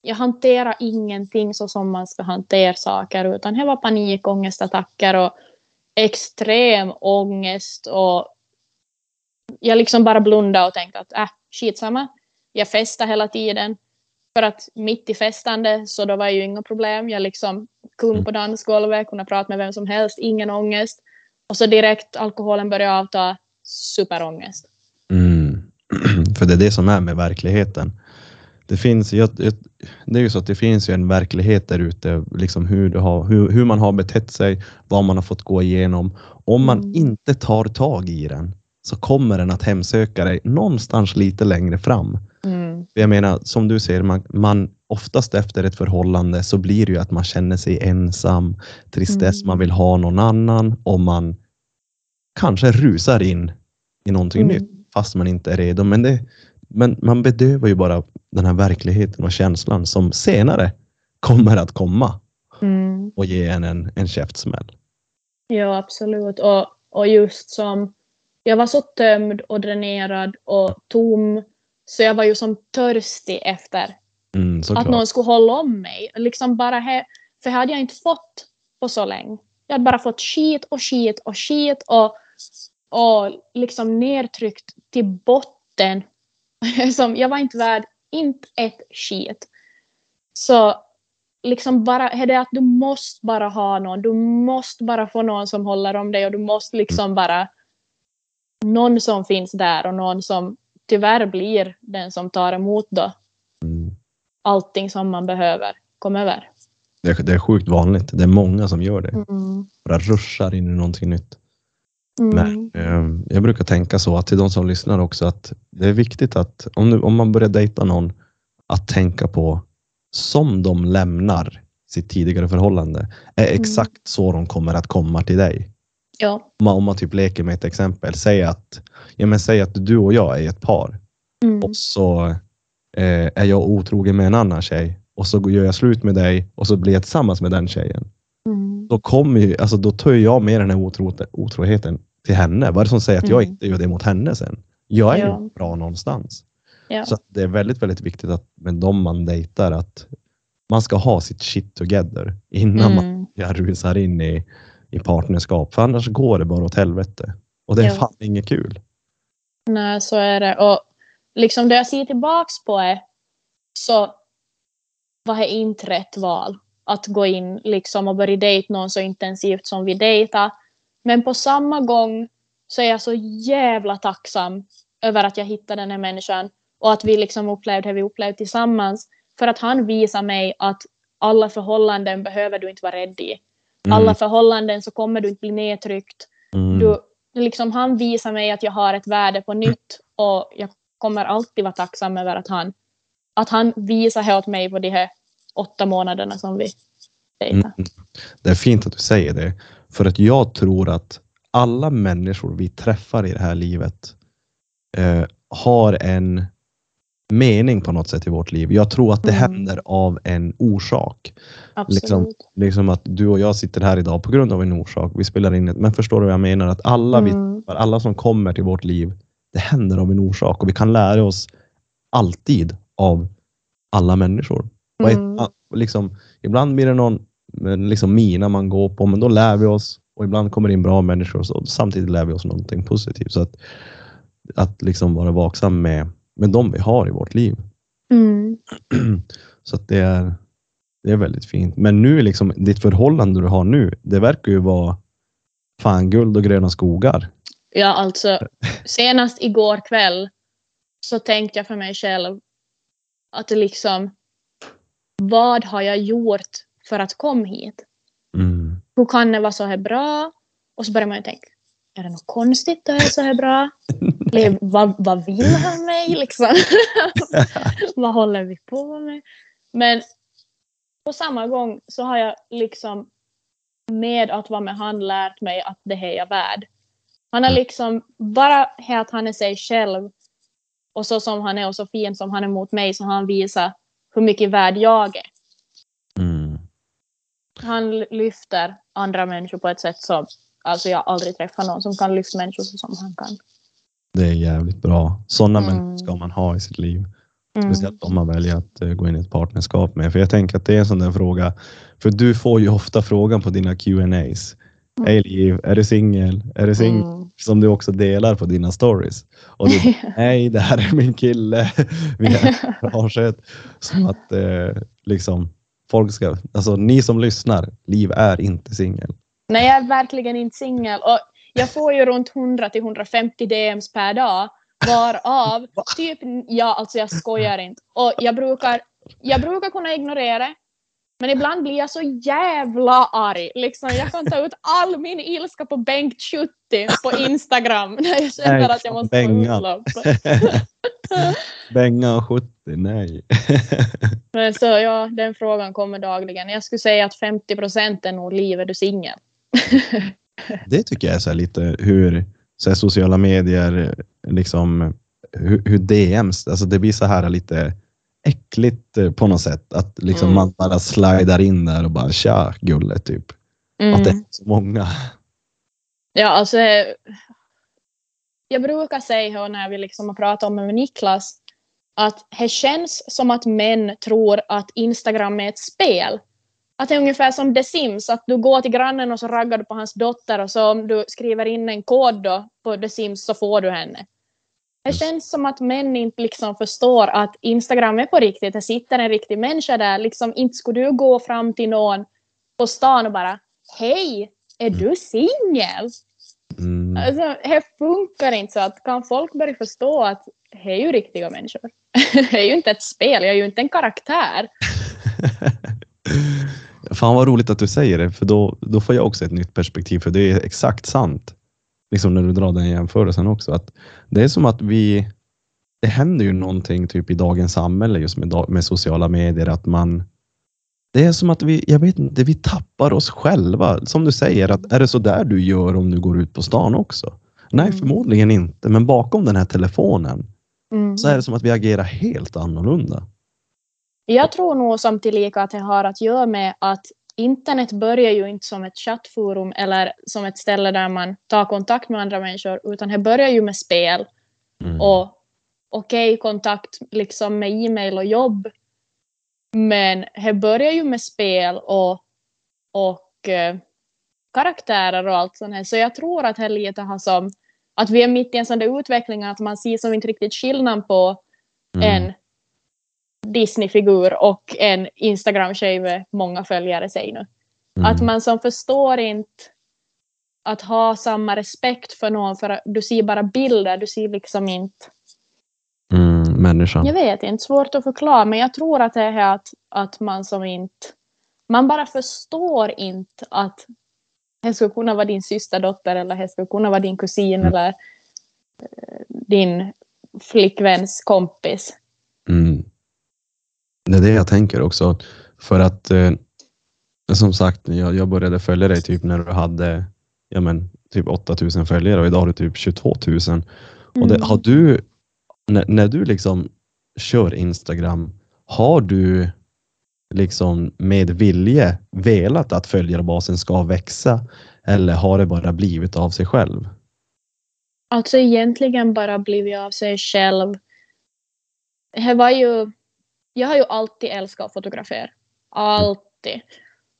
Jag hanterar ingenting så som man ska hantera saker. Utan det var panikångestattacker och extrem ångest. Och jag liksom bara blundade och tänkte att äh, skitsamma. Jag festade hela tiden. För att mitt i festande så då var ju inga problem. Jag liksom kung på dansgolvet, kunde prata med vem som helst, ingen ångest. Och så direkt alkoholen började avta, superångest. Mm. *clears throat* För det är det som är med verkligheten. Det finns, jag, jag, det är ju så att det finns ju en verklighet där ute, liksom hur, har, hur, hur man har betett sig, vad man har fått gå igenom. Om man Mm. inte tar tag i den så kommer den att hemsöka dig någonstans lite längre fram. Mm. Jag menar, som du säger, man, man oftast efter ett förhållande så blir det ju att man känner sig ensam, tristess, Mm. man vill ha någon annan och man kanske rusar in i någonting Mm. nytt fast man inte är redo. Men, det, men man bedövar ju bara den här verkligheten och känslan som senare kommer att komma Mm. och ge en en, en käftsmäll. Ja, absolut. Och, och just som jag var så tömd och dränerad och tom. Så jag var ju som törstig efter såklart. att någon skulle hålla om mig. Liksom bara he, för hade jag inte fått på så länge. Jag hade bara fått skit och skit och skit och, och liksom nedtryckt till botten. *laughs* Som, jag var inte värd inte ett skit. Så liksom bara, är det att du måste bara ha någon. Du måste bara få någon som håller om dig och du måste liksom bara någon som finns där och någon som tyvärr blir den som tar emot då allting som man behöver komma över. Det, är- det är sjukt vanligt. Det är många som gör det. Mm. Bara ruschar in i någonting nytt. Mm. Men eh, jag brukar tänka så att till de som lyssnar också att det är viktigt att om, du, om man börjar dejta någon att tänka på som de lämnar sitt tidigare förhållande är Mm. exakt så de kommer att komma till dig. Ja. Om man, om man typ leker med ett exempel. Säg att, ja men säg att du och jag är ett par Mm. och så eh, är jag otrogen med en annan tjej och så gör jag slut med dig och så blir jag tillsammans med den tjejen Mm. då kommer ju, alltså då tar jag med den här otro, otroheten till henne. Vad är det som säger att jag Mm. inte gör det mot henne sen? Jag är Ja. ju bra någonstans. Ja. Så det är väldigt, väldigt viktigt att med de man dejtar att man ska ha sitt shit together innan man Mm. jag rusar in i, i partnerskap. För annars går det bara åt helvete. Och det är Ja. fan inget kul. Nej, så är det. Och liksom det jag ser tillbaks på är så var det inte rätt val att gå in liksom och börja dejta någon så intensivt som vi dejtar. Men på samma gång så är jag så jävla tacksam över att jag hittade den här människan och att vi liksom upplevde det vi upplevde tillsammans. För att han visar mig att alla förhållanden behöver du inte vara rädd i. Mm. Alla förhållanden så kommer du inte bli nedtryckt. Mm. Du, liksom, han visar mig att jag har ett värde på nytt och jag kommer alltid vara tacksam över att han, att han visar åt mig på de här åtta månaderna som vi dejtar. Mm. Det är fint att du säger det. För att jag tror att alla människor vi träffar i det här livet eh, har en mening på något sätt i vårt liv. Jag tror att det Mm. händer av en orsak. Absolut. Liksom, liksom att du och jag sitter här idag på grund av en orsak. Vi spelar in ett, men förstår du vad jag menar? Att alla, vi, Mm. alla som kommer till vårt liv, det händer av en orsak och vi kan lära oss alltid av alla människor. Mm. liksom, ibland blir det någon liksom mina man går på, men då lär vi oss och ibland kommer det in bra människor och så, samtidigt lär vi oss någonting positivt. Så att, att liksom vara vaksam med, med de vi har i vårt liv. Mm. *clears throat* Så att det är, det är väldigt fint. Men nu liksom ditt förhållande du har nu, det verkar ju vara fan guld och gröna skogar. Ja, alltså *laughs* senast igår kväll så tänkte jag för mig själv att liksom vad har jag gjort för att komma hit? Mm. Hur kan det vara så här bra? Och så börjar man ju tänka, är det något konstigt är jag så här bra? *laughs* Eller vad, vad vill han mig liksom? *laughs* vad håller vi på med? Men på samma gång så har jag liksom med att vara med han lärt mig att det här är jag värd. Han har liksom, bara att han är sig själv och så som han är och så fin som han är mot mig så han visat hur mycket värd jag är. Mm. Han lyfter andra människor på ett sätt som alltså jag aldrig träffat någon som kan lyfta människor så som han kan. Det är jävligt bra. Sådana Mm. människor ska man ha i sitt liv. Mm. Speciellt om man väljer att eh, gå in i ett partnerskap med. För jag tänker att det är en sån där fråga. För du får ju ofta frågan på dina Q&As. Mm. Hej Liv, är du singel? Är du singel? Mm. Som du också delar på dina stories. Och du *laughs* nej det här är min kille. *laughs* Vi är *laughs* garaget. Som att eh, liksom folk ska, alltså ni som lyssnar, Liv är inte singel. Nej, jag är verkligen inte singel. Och jag får ju runt 100 till 150 DMs per dag. Varav typ, ja alltså jag skojar inte. Och jag brukar, jag brukar kunna ignorera. Men ibland blir jag så jävla arg. Liksom, jag kan ta ut all min ilska på Bengt 70 på Instagram när jag känner att jag måste få Bengan. utlopp. *laughs* Benga och 70, nej. *laughs* Men så ja, den frågan kommer dagligen. Jag skulle säga att 50 procent är nog liv, är du singel? *laughs* Det tycker jag är lite hur så här sociala medier, liksom hur, hur DMs, alltså det blir så här lite äckligt eh, på något sätt. Att liksom Mm. man bara slidar in där och bara tja gulle typ. Att det är så många. Ja, alltså. Jag brukar säga när vi liksom har pratat om det med Niklas att det känns som att män tror att Instagram är ett spel. Att det är ungefär som The Sims, att du går till grannen och så raggar du på hans dotter och så om du skriver in en kod då på The Sims så får du henne. Det känns som att män inte liksom förstår att Instagram är på riktigt, det sitter en riktig människa där. Liksom, inte skulle du gå fram till någon på stan och bara Hej, är du singel? Mm. Alltså, det funkar inte så att kan folk börja förstå att det är ju riktiga människor. *laughs* det är ju inte ett spel, jag är ju inte en karaktär. *laughs* Fan vad roligt att du säger det, för då, då får jag också ett nytt perspektiv, för det är exakt sant. Liksom när du drar den jämförelsen också. Att det är som att vi, det händer ju någonting typ i dagens samhälle just med, med sociala medier, att man, det är som att vi, jag vet inte, vi tappar oss själva. Som du säger, att är det så där du gör om du går ut på stan också? Nej, Mm. förmodligen inte, men bakom den här telefonen Mm. så är det som att vi agerar helt annorlunda. Jag tror nog som tillika att det har att göra med att internet börjar ju inte som ett chattforum eller som ett ställe där man tar kontakt med andra människor, utan det börjar ju med spel Mm. och okej kontakt liksom med e-mail och jobb. Men det börjar ju med spel och, och eh, karaktärer och allt sånt här. Så jag tror att det lite har som att vi är mitt i en sån där utveckling att man ser som inte riktigt skillnad på Mm. en Disney-figur och en Instagram-tjej med många följare säg nu. Mm. Att man som förstår inte att ha samma respekt för någon för att du ser bara bilder, du ser liksom inte Mm, människan. jag vet inte, svårt att förklara, men jag tror att det är att, att man som inte... Man bara förstår inte att det skulle kunna vara din systerdotter eller det skulle kunna vara din kusin Mm. eller eh, din flickväns kompis. Mm. Det är det jag tänker också. För att eh, som sagt, jag, jag började följa dig typ när du hade ja, men, typ 8000 följare och idag har du typ 22 000. Och det, Mm. har du, när, när du liksom kör Instagram, har du liksom med vilje velat att följarbasen ska växa eller har det bara blivit av sig själv? Alltså egentligen bara blivit av sig själv. Det var ju... Jag har ju alltid älskat att fotografera. Alltid.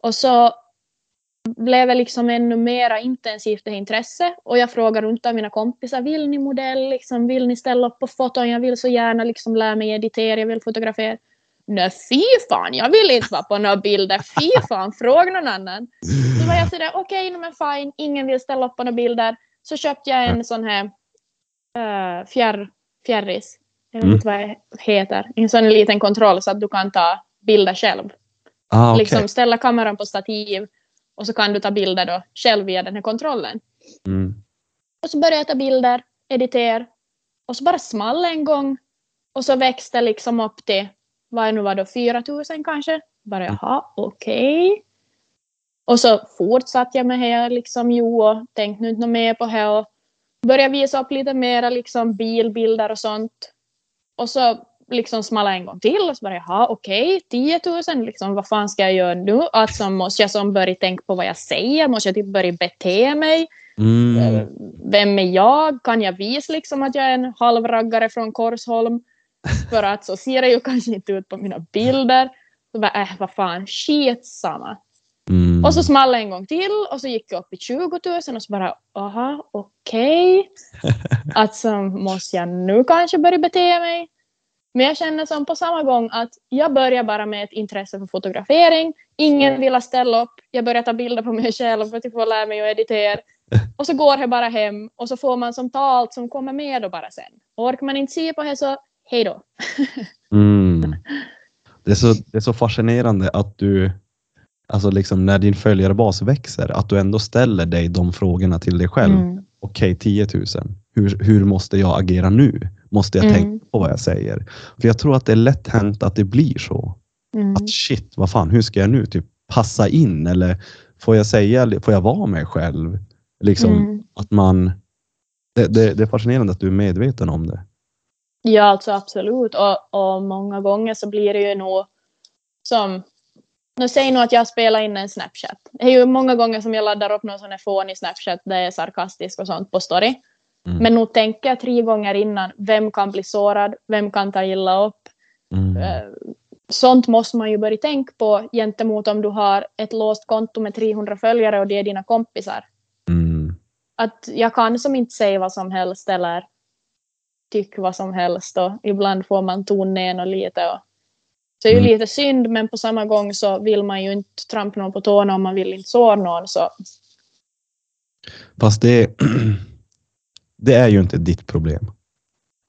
Och så blev det liksom ännu mera intensivt det här intresse. Och jag frågade runt av mina kompisar, vill ni modell? Liksom, vill ni ställa upp på foton? Jag vill så gärna liksom lära mig editera, jag vill fotografera. Nej fy fan, jag vill inte vara på några bilder. Fy fan, fråga någon annan. Så var jag sådär, okej, okay, men fine, ingen vill ställa upp på några bilder. Så köpte jag en sån här uh, fjärr, fjärris. Jag vet Mm. inte vad det heter. En sån liten kontroll så att du kan ta bilder själv. Ah, okej. Liksom ställa kameran på stativ och så kan du ta bilder då själv via den här kontrollen. mm. Och så började jag ta bilder, editera. Och så bara small en gång. Och så växte liksom upp till, vad nu var då, 4000 kanske? Bara jaha, okej. Och så fortsatte jag med det liksom, jo, och tänkte nu inte mer på det. Och började visa upp lite mera liksom bilbilder och sånt. Och så liksom smalla en gång till och så bara jaha okej, 10 000 liksom vad fan ska jag göra nu? Alltså måste jag som börja tänka på vad jag säger? Måste jag typ börja bete mig? Mm. Eh, Vem är jag? Kan jag visa liksom att jag är en halvraggare från Korsholm? *laughs* För att så ser det ju kanske inte ut på mina bilder. Så bara äh vad fan, skitsamma. Och så small en gång till och så gick jag upp i 20 000 och så bara aha okej. *laughs* Alltså måste jag nu kanske börja bete mig? Men jag känner som på samma gång att jag börjar bara med ett intresse för fotografering. Ingen vill ställa upp. Jag börjar ta bilder på mig själv för att får lära mig att editera. *laughs* Och så går jag bara hem och så får man som ta allt som kommer med då bara sen. Och orkar man inte se på det så hej då. *laughs* Mm. Det, är så, det är så fascinerande att du, alltså liksom när din följarbas växer, att du ändå ställer dig de frågorna till dig själv. Mm. Okej, 10 000. Hur, hur måste jag agera nu? Måste jag Mm. tänka på vad jag säger? För jag tror att det är lätt hänt att det blir så. Mm. Att shit, vad fan, hur ska jag nu typ passa in? Eller får jag säga, får jag vara mig själv? Liksom Mm. att man, det, det, det är fascinerande att du är medveten om det. Ja, alltså absolut. Och, och många gånger så blir det ju nog som... Nu säg nu att jag spelar in en Snapchat. Det är ju många gånger som jag laddar upp någon sån här fånig Snapchat där jag är sarkastisk och sånt på story. Mm. Men nog tänker jag tre gånger innan, vem kan bli sårad? Vem kan ta illa upp? Mm. Eh, Sånt måste man ju börja tänka på gentemot om du har ett låst konto med 300 följare och det är dina kompisar. Mm. Att jag kan som inte säga vad som helst eller tycka vad som helst och ibland får man tona ner och lite. Och, så det är ju Mm. lite synd men på samma gång så vill man ju inte trampa någon på tårna om man vill inte såra någon. Så Fast det, *clears throat* det är ju inte ditt problem.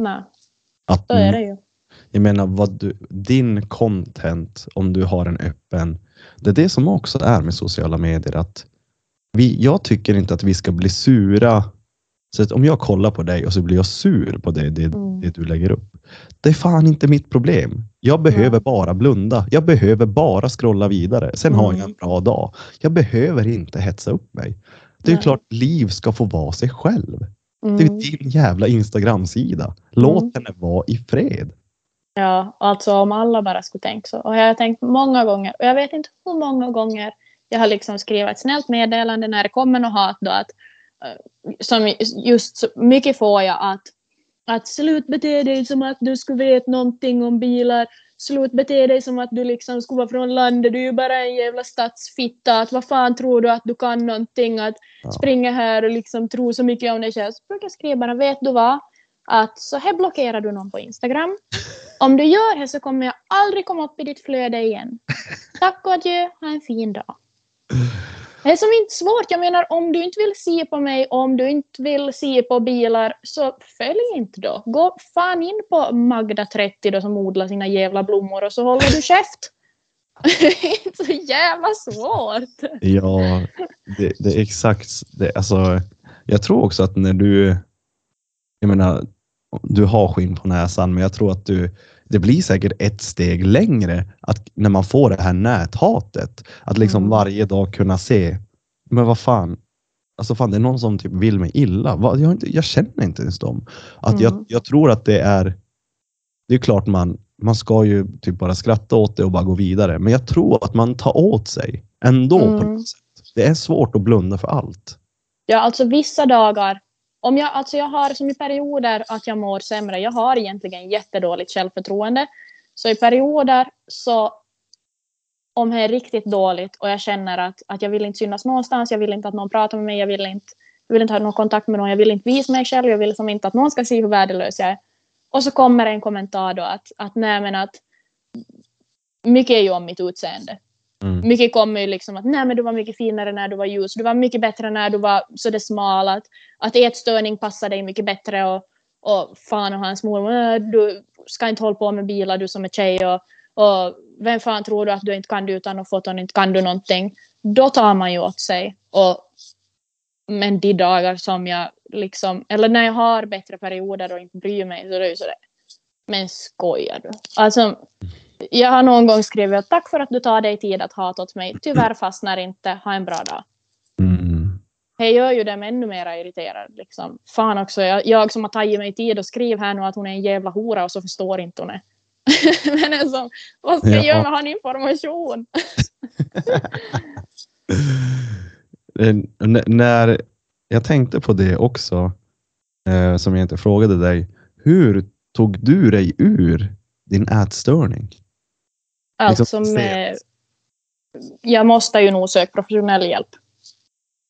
nej, Att, så är det ju. Jag menar, vad du, din content, om du har en öppen, det är det som också är med sociala medier. att vi, Jag tycker inte att vi ska bli sura. Så om jag kollar på dig och så blir jag sur på det, det, Mm. det du lägger upp. Det är fan inte mitt problem. Jag behöver bara blunda. Jag behöver bara scrolla vidare. Sen har jag Mm. en bra dag. Jag behöver inte hetsa upp mig. Det är Nej. klart Liv ska få vara sig själv. Det är Mm. din jävla Instagram-sida. Låt Mm. henne vara i fred. Ja, alltså om alla bara skulle tänka så. Och jag har tänkt många gånger, och jag vet inte hur många gånger jag har liksom skrivit ett snällt meddelande när det kommer något hat då att eh, som just mycket får jag att att slut bete dig som att du skulle veta någonting om bilar. Slut bete dig som att du liksom skulle vara från landet. Du är ju bara en jävla stadsfitta. Att vad fan tror du att du kan någonting? Att Ja. springa här och liksom tro så mycket om dig själv. Så brukar jag skriva bara, vet du vad? Att så här blockerar du någon på Instagram. *laughs* Om du gör det så kommer jag aldrig komma upp i ditt flöde igen. *laughs* Tack och adjö, ha en fin dag. Det är som inte svårt. Jag menar om du inte vill se på mig, om du inte vill se på bilar, så följ inte då. Gå fan in på Magda 30 då som odlar sina jävla blommor och så håller du käft. *laughs* Det är inte så jävla svårt. Ja, det, det är exakt. Det, alltså, jag tror också att när du, jag menar, du har skinn på näsan, men jag tror att du, det blir säkert ett steg längre att när man får det här näthatet, att liksom Mm. varje dag kunna se, men vad fan, alltså fan det är någon som typ vill mig illa. Jag, inte, jag känner inte ens dem. Att jag, Mm. jag tror att det är, det är klart man, man ska ju typ bara skratta åt det och bara gå vidare, men jag tror att man tar åt sig ändå på Mm. något sätt. Det är svårt att blunda för allt. Ja, alltså vissa dagar. Om jag, alltså jag har som i perioder att jag mår sämre. Jag har egentligen jättedåligt självförtroende. Så i perioder så om det är riktigt dåligt och jag känner att, att jag vill inte synas någonstans, jag vill inte att någon pratar med mig, jag vill inte, jag vill inte ha någon kontakt med någon, jag vill inte visa mig själv, jag vill som inte att någon ska se hur värdelös jag är. Och så kommer en kommentar då att, att nej men att mycket är ju om mitt utseende. Mm. Mycket kommer ju liksom att nej men du var mycket finare när du var ljus, du var mycket bättre när du var så det smal, att, att ätstörning passar dig mycket bättre och, och fan och hans mor, "Äh, du ska inte hålla på med bilar du som är tjej och, och vem fan tror du att du inte kan du utan att foton, inte kan du någonting. Då tar man ju åt sig. Och, men de dagar som jag liksom, eller när jag har bättre perioder och inte bryr mig så är det ju sådär. Men skojar du? Alltså, jag har någon gång skrivit att tack för att du tar dig tid att hata åt mig. Tyvärr fastnar inte. Ha en bra dag. Mm. Det gör ju dem ännu mer irriterad. Liksom. Fan också, jag, jag som har tagit mig tid och skriv här nu att hon är en jävla hora och så förstår inte hon det. *laughs* Men alltså, vad ska jag Ja. göra med han information? *laughs* N- när jag tänkte på det också, eh, som jag inte frågade dig. Hur tog du dig ur din ätstörning? Alltså Liksom, med, jag måste ju nog söka professionell hjälp.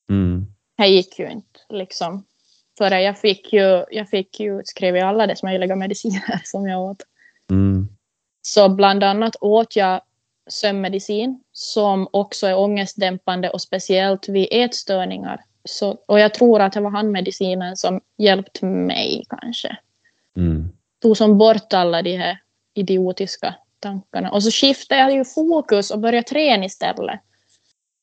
Mm. Det gick ju inte liksom. För jag fick ju, jag fick ju utskrivet alla dess möjliga mediciner *laughs* som jag åt. Mm. Så bland annat åt jag sömnmedicin som också är ångestdämpande och speciellt vid ätstörningar. Så, och jag tror att det var handmedicinen som hjälpte mig kanske. Mm. Tog som bort alla de här idiotiska tankarna. Och så skiftade jag ju fokus och började träna istället.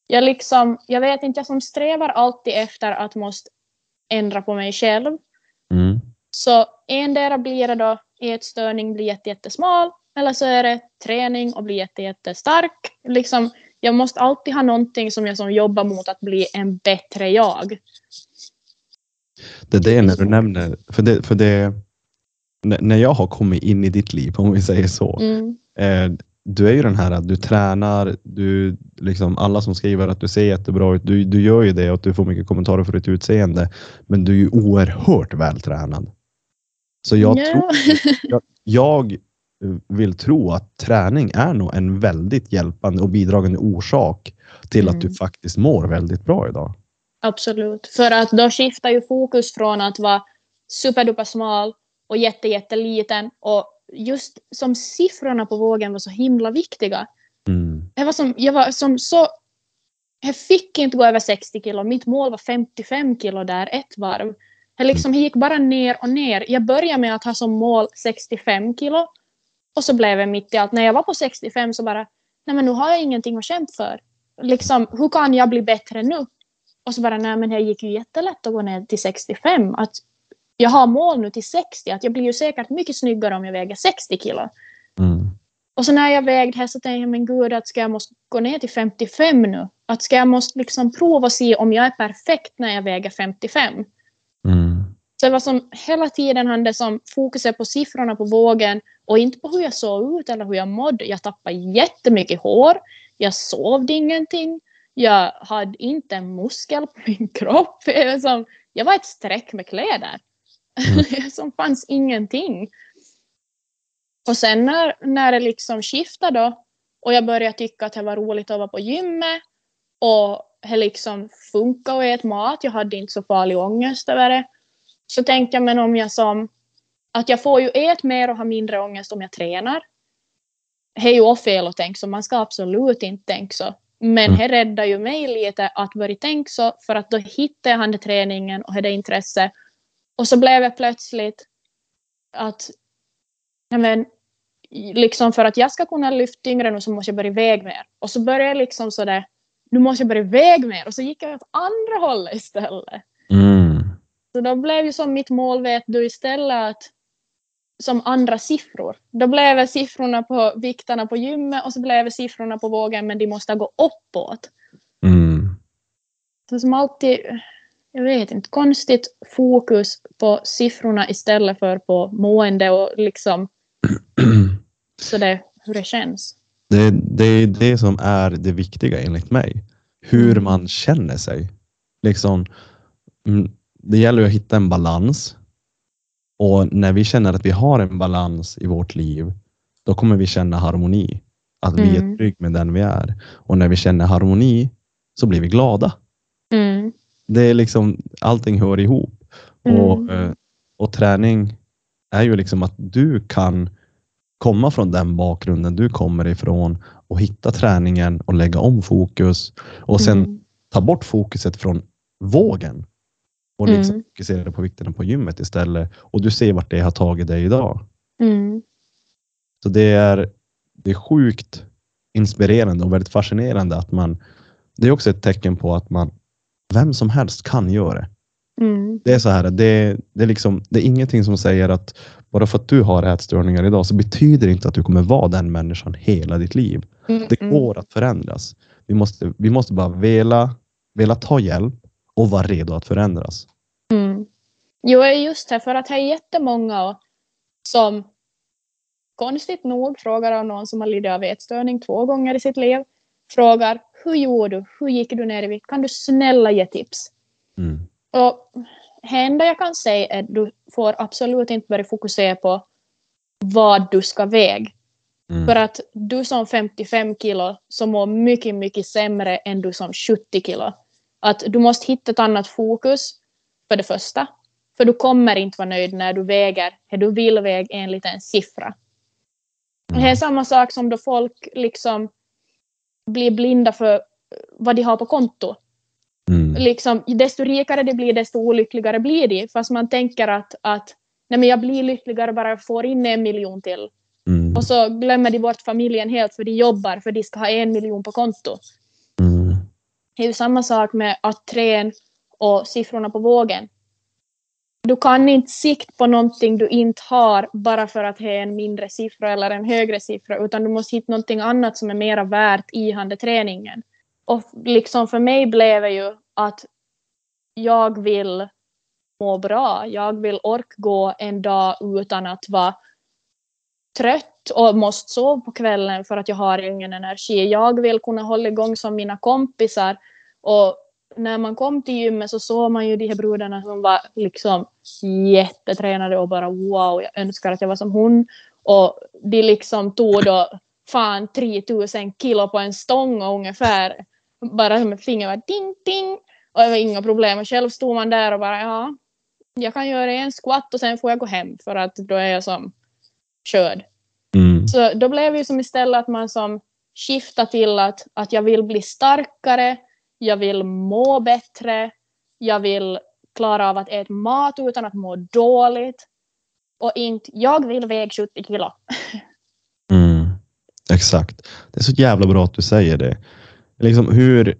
Jag liksom, jag vet inte, jag som strävar alltid efter att måste ändra på mig själv. Mm. Så endera blir det då ätstörning, blir jätte, jättesmal. Eller så är det träning och blir jätte, jättestark. Liksom, jag måste alltid ha någonting som jag som jobbar mot att bli en bättre jag. Det är det när du nämner, för det, för det när- när jag har kommit in i ditt liv, om vi säger så. Mm. Eh, du är ju den här att du tränar, du, liksom, alla som skriver att du ser jättebra ut, du, du gör ju det och du får mycket kommentarer för ditt utseende. Men du är ju oerhört vältränad. Så jag, Ja. tror, jag, jag vill tro att träning är nog en väldigt hjälpande och bidragande orsak till att du Mm. faktiskt mår väldigt bra idag. Absolut. För att då skiftar ju fokus från att vara superduper smal och jätte, jätteliten. Och just som siffrorna på vågen var så himla viktiga. Mm. Jag var som, jag var som så... Jag fick inte gå över 60 kilo. Mitt mål var 55 kilo där ett varv. Jag liksom gick bara ner och ner. Jag började med att ha som mål 65 kilo. Och så blev jag mitt i allt. När jag var på 65 så bara, nej men nu har jag ingenting att kämpa för. Liksom, hur kan jag bli bättre nu? Och så bara, nej men det gick ju jättelätt att gå ner till 65. Att jag har mål nu till 60. Att jag blir ju säkert mycket snyggare om jag väger 60 kilo. Mm. Och så när jag vägde här så tänkte jag, men gud, att ska jag måste gå ner till 55 nu? Att ska jag måste liksom prova och se om jag är perfekt när jag väger 55? Mm. Så det var som hela tiden hade som fokuset på siffrorna på vågen och inte på hur jag såg ut eller hur jag mådde. Jag tappade jättemycket hår. Jag sovde ingenting. Jag hade inte en muskel på min *laughs* kropp. Jag var, som, jag var ett streck med kläder. Mm. *laughs* som fanns ingenting. Och sen när, när det liksom skiftade då och jag började tycka att det var roligt att vara på gymmet och det liksom funkade att äta mat. Jag hade inte så farlig ångest över det. Så tänkte jag, men om jag som att jag får ju äta mer och ha mindre ångest om jag tränar. Det är ju fel att tänka så, man ska absolut inte tänka så. Men Mm. det räddar ju mig lite att börja tänka så, för att då hittade jag det träningen och hade intresse. Och så blev jag plötsligt att, men, liksom för att jag ska kunna lyfta tyngre nu så måste jag börja väga mer. Och så började jag liksom sådär, nu måste jag börja väga mer. Och så gick jag åt andra hållet istället. Mm. Så då blev ju som mitt mål vet du istället att som andra siffror. Då blev siffrorna på vikterna på gymmet och så blev siffrorna på vågen men de måste gå uppåt. Mm. Så som alltid, jag vet inte, konstigt fokus på siffrorna istället för på mående och liksom *clears throat* så det, hur det känns. Det, det är det som är det viktiga enligt mig. Hur Mm. man känner sig. Liksom, mm, det gäller att hitta en balans. Och när vi känner att vi har en balans i vårt liv, då kommer vi känna harmoni. Att vi är Mm. trygga med den vi är. Och när vi känner harmoni så blir vi glada. Det är liksom, allting hör ihop. Mm. Och, eh, och träning är ju liksom att du kan komma från den bakgrunden du kommer ifrån och hitta träningen och lägga om fokus och sen Mm. ta bort fokuset från vågen och liksom Mm. fokusera på vikterna på gymmet istället. Och du ser vart det har tagit dig idag. Mm. Så det är, det är sjukt inspirerande och väldigt fascinerande att man, det är också ett tecken på att man, vem som helst kan göra det. Mm. Det är så här, det, det, är liksom, det är ingenting som säger att bara för att du har ätstörningar idag så betyder det inte att du kommer vara den människan hela ditt liv. Mm, Det mm. går att förändras. Vi måste, vi måste bara vilja, vilja ta hjälp och vara redo att förändras. Mm. Jo, just det, för att det är jättemånga som konstigt nog frågar av någon som har lidit av ätstörning två gånger i sitt liv. Frågar hur gjorde du? Hur gick du ner i vikt? Kan du snälla ge tips? Mm. Och det enda jag kan säga är att du får absolut inte börja fokusera på vad du ska väga. Mm. För att du som 55 kilo så mår mycket, mycket sämre än du som 70 kilo. Att du måste hitta ett annat fokus för det första. För du kommer inte vara nöjd när du väger det du vill väga enligt en siffra. Det är samma sak som då folk liksom blir blinda för vad de har på konto. Mm. Liksom, desto rikare de blir, desto olyckligare blir de. Fast man tänker att, att nej men jag blir lyckligare bara jag får in en miljon till. Mm. Och så glömmer de bort familjen helt för de jobbar för de ska ha en miljon på konto. Mm. Det är ju samma sak med att träna och siffrorna på vågen. Du kan inte sikta på någonting du inte har bara för att det är en mindre siffra eller en högre siffra utan du måste hitta någonting annat som är mera värt i handeträningen. Och liksom för mig blev det ju att jag vill må bra. Jag vill orka gå en dag utan att vara trött och måste sova på kvällen för att jag har ingen energi. Jag vill kunna hålla igång som mina kompisar. Och när man kom till gymmet så såg man ju de här brudarna som var liksom jättetränade och bara wow, jag önskar att jag var som hon. Och de liksom tog då fan 3000 kilo på en stång och ungefär bara som ett finger var ding ding. Och det var inga problem. Och själv stod man där och bara ja, jag kan göra en squat och sen får jag gå hem för att då är jag som körd. Mm. Så då blev det ju som istället att man som skiftar till att, att jag vill bli starkare, jag vill må bättre, jag vill klara av att äta mat utan att må dåligt. Och inte, jag vill väga 70 kilo. *laughs* Mm. Exakt. Det är så jävla bra att du säger det. Liksom hur,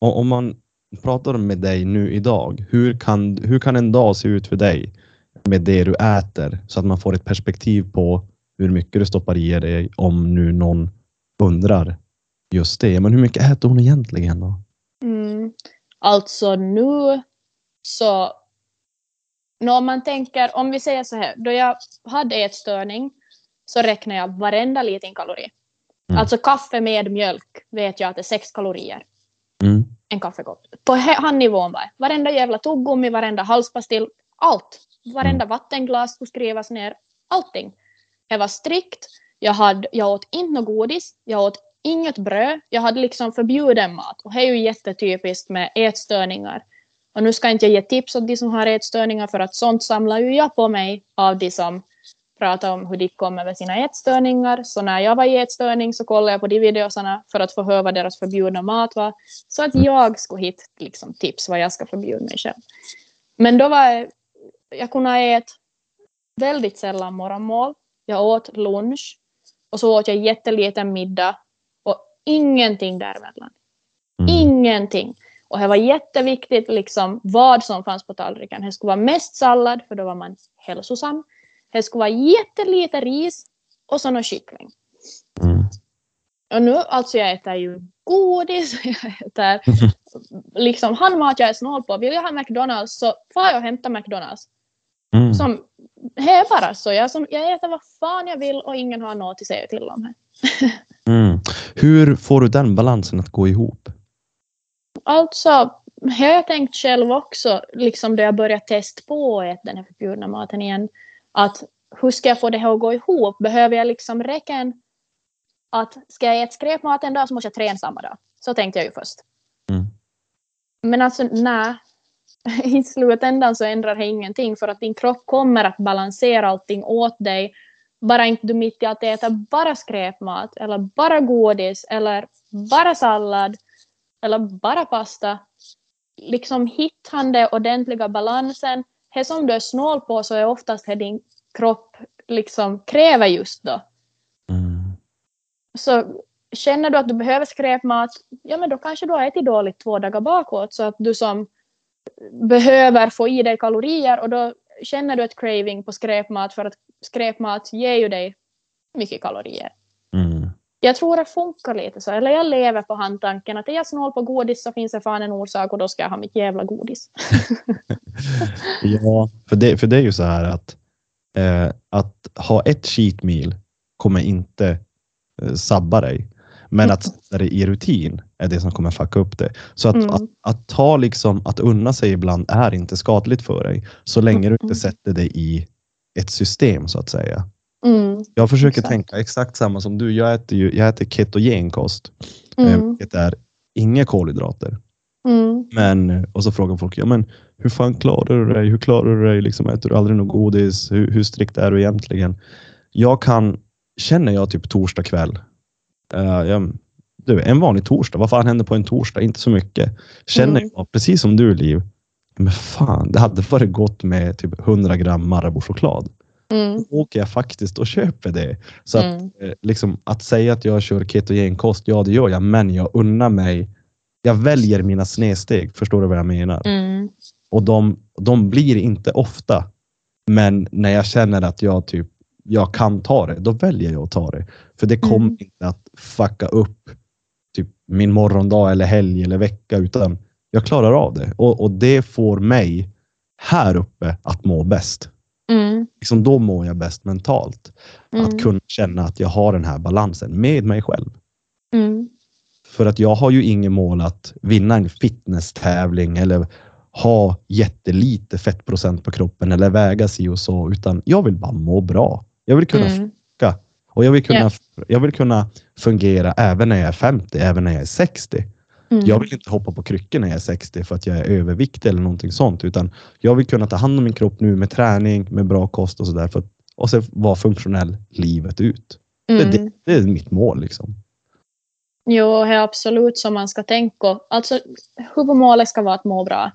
om man pratar med dig nu idag, hur kan, hur kan en dag se ut för dig med det du äter så att man får ett perspektiv på hur mycket du stoppar i dig om nu någon undrar just det. Men hur mycket äter hon egentligen då? Mm. Alltså nu så... Nå, om man tänker, om vi säger så här, då jag hade ätstörning så räknar jag varenda liten kalori. Mm. Alltså kaffe med mjölk vet jag att det är sex kalorier. Mm. en kaffekopp. På han nivån var. Varenda jävla tuggummi, varenda halspastill, allt. Varenda vattenglas skulle skrivas ner. Allting. Det var strikt. Jag, hade, jag åt inte något godis. Jag åt inget bröd. Jag hade liksom förbjuden mat. Och det är ju jättetypiskt med ätstörningar. Och nu ska inte jag ge tips åt de som har ätstörningar för att sånt samlar ju jag på mig av de som pratar om hur de kommer med sina ätstörningar. Så när jag var i ätstörning så kollade jag på de videosarna för att få höra vad deras förbjudna mat var. Så att jag skulle hitta liksom, tips vad jag ska förbjuda mig själv. Men då var jag, jag kunde äta väldigt sällan morgonmål. Jag åt lunch och så åt jag jätteliten middag ingenting däremellan. Mm. Ingenting. Och det var jätteviktigt liksom vad som fanns på tallriken. Det skulle vara mest sallad för då var man hälsosam. Det skulle vara jättelite ris och så någon kyckling. Mm. Och nu, alltså jag äter ju godis, *laughs* jag äter *laughs* liksom handmat jag är snål på. Vill jag ha McDonalds så får jag hämta McDonalds. Mm. Som, det är bara så. Jag, som, jag äter vad fan jag vill och ingen har något att säga till om det. Mm. Hur får du den balansen att gå ihop? Alltså, det har jag tänkt själv också, liksom då jag började testa på att äta den här förbjudna maten igen. Att hur ska jag få det här att gå ihop? Behöver jag liksom räcka att ska jag äta skräpmat en dag så måste jag träna samma dag. Så tänkte jag ju först. Mm. Men alltså nej. *laughs* I slutändan så ändrar det ingenting för att din kropp kommer att balansera allting åt dig. Bara inte du mitt i att äta bara skräpmat eller bara godis eller bara sallad eller bara pasta. Liksom hittar han den ordentliga balansen. Det som du är snål på så är oftast det din kropp liksom kräver just då. Mm. Så känner du att du behöver skräpmat, ja men då kanske du har ätit dåligt två dagar bakåt så att du som behöver få i dig kalorier och då känner du ett craving på skräpmat för att skräpmat ger ju dig mycket kalorier. Mm. Jag tror det funkar lite så, eller jag lever på handtanken att är jag snål på godis så finns det fan en orsak och då ska jag ha mitt jävla godis. *laughs* Ja, för det, för det är ju så här att, eh, att ha ett cheat meal kommer inte eh, sabba dig. Men att sätta det i rutin är det som kommer fucka upp det. Så att, Mm. att, att ta liksom, att unna sig ibland är inte skadligt för dig. Så länge du Mm. inte sätter det i ett system så att säga. Mm, Jag försöker Exakt. tänka exakt samma som du. Jag äter, ju, jag äter ketogenkost. eh, mm, Vilket är inga kolhydrater. mm, Men, och så frågar folk, ja men hur fan klarar du dig? Hur klarar du dig? Liksom, äter du aldrig något godis? Hur, hur strikt är du egentligen? Jag kan, känner jag typ torsdag kväll, eh, jag, du, en vanlig torsdag, vad fan händer på en torsdag? Inte så mycket. Känner Mm. jag, precis som du Liv, men fan, det hade varit gott med typ 100 gram Marabou-choklad. mm, Då åker jag faktiskt och köper det. Så att, mm, eh, liksom, att säga att jag kör ketogenkost, ja det gör jag, men jag unnar mig. Jag väljer mina snedsteg, förstår du vad jag menar? mm, Och de, de blir inte ofta. Men när jag känner att jag typ, jag kan ta det, då väljer jag att ta det. För det kommer Mm. inte att fucka upp typ min morgondag eller helg eller vecka, utan jag klarar av det. Och, och det får mig här uppe att må bäst. mm, Liksom då mår jag bäst mentalt. mm, Att kunna känna att jag har den här balansen med mig själv. mm, För att jag har ju ingen mål att vinna en fitnesstävling eller ha jättelite fettprocent på kroppen eller väga si och så, utan jag vill bara må bra. Jag vill kunna mm, funka och jag vill kunna, Ja. jag vill kunna fungera även när jag är 50, även när jag är 60. Mm. Jag vill inte hoppa på kryckor när jag är 60 för att jag är överviktig eller någonting sånt, utan jag vill kunna ta hand om min kropp nu med träning, med bra kost och så där för att, och sen vara funktionell livet ut. Det, Mm. det, det är mitt mål liksom. Jo, det är absolut som man ska tänka. Alltså, huvudmålet ska vara att må bra.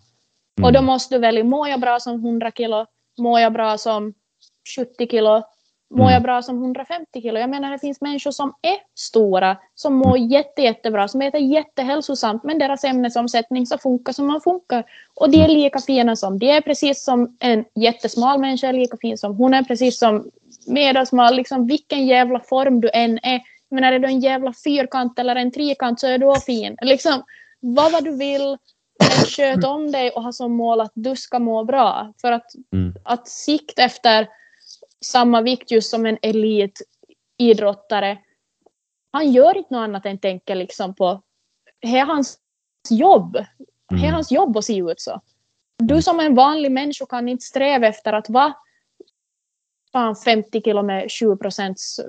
Och då Mm. måste du välja, mår jag bra som 100 kilo? Mår jag bra som 70 kilo? Mår Mm. jag bra som 150 kilo? Jag menar, det finns människor som är stora, som mår jätte, jättebra, som äter jättehälsosamt, men deras ämnesomsättning så funkar som man funkar. Och de är lika fina som de är, precis som en jättesmal människa är lika fin som hon är, precis som medelsmal, liksom vilken jävla form du än är. Jag menar, är du en jävla fyrkant eller en trikant så är du fin. Liksom, vad vad du vill, men sköt om dig och ha som mål att du ska må bra. För att, Mm. att sikt efter samma vikt just som en elitidrottare, han gör inte något annat än tänker liksom på, det är hans jobb. Det är Mm. hans jobb att se ut så. Du som en vanlig människa kan inte sträva efter att vara fan 50 kilo med 20 procents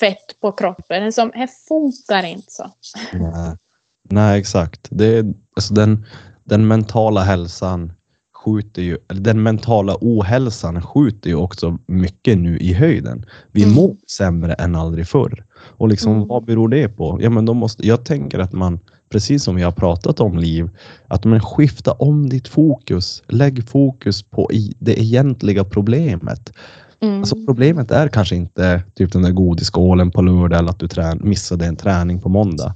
fett på kroppen. Som, det funkar inte så. Nej, Nej exakt. Det är, alltså den, den mentala hälsan skjuter ju, den mentala ohälsan skjuter ju också mycket nu i höjden. Vi Mm. mår sämre än aldrig förr. Och liksom, Mm. vad beror det på? Ja, men då måste, jag tänker att man, precis som vi har pratat om Liv, att man skifta om ditt fokus. Lägg fokus på det egentliga problemet. Mm. Alltså problemet är kanske inte typ den där godisskålen på lördag eller att du trän missade en träning på måndag.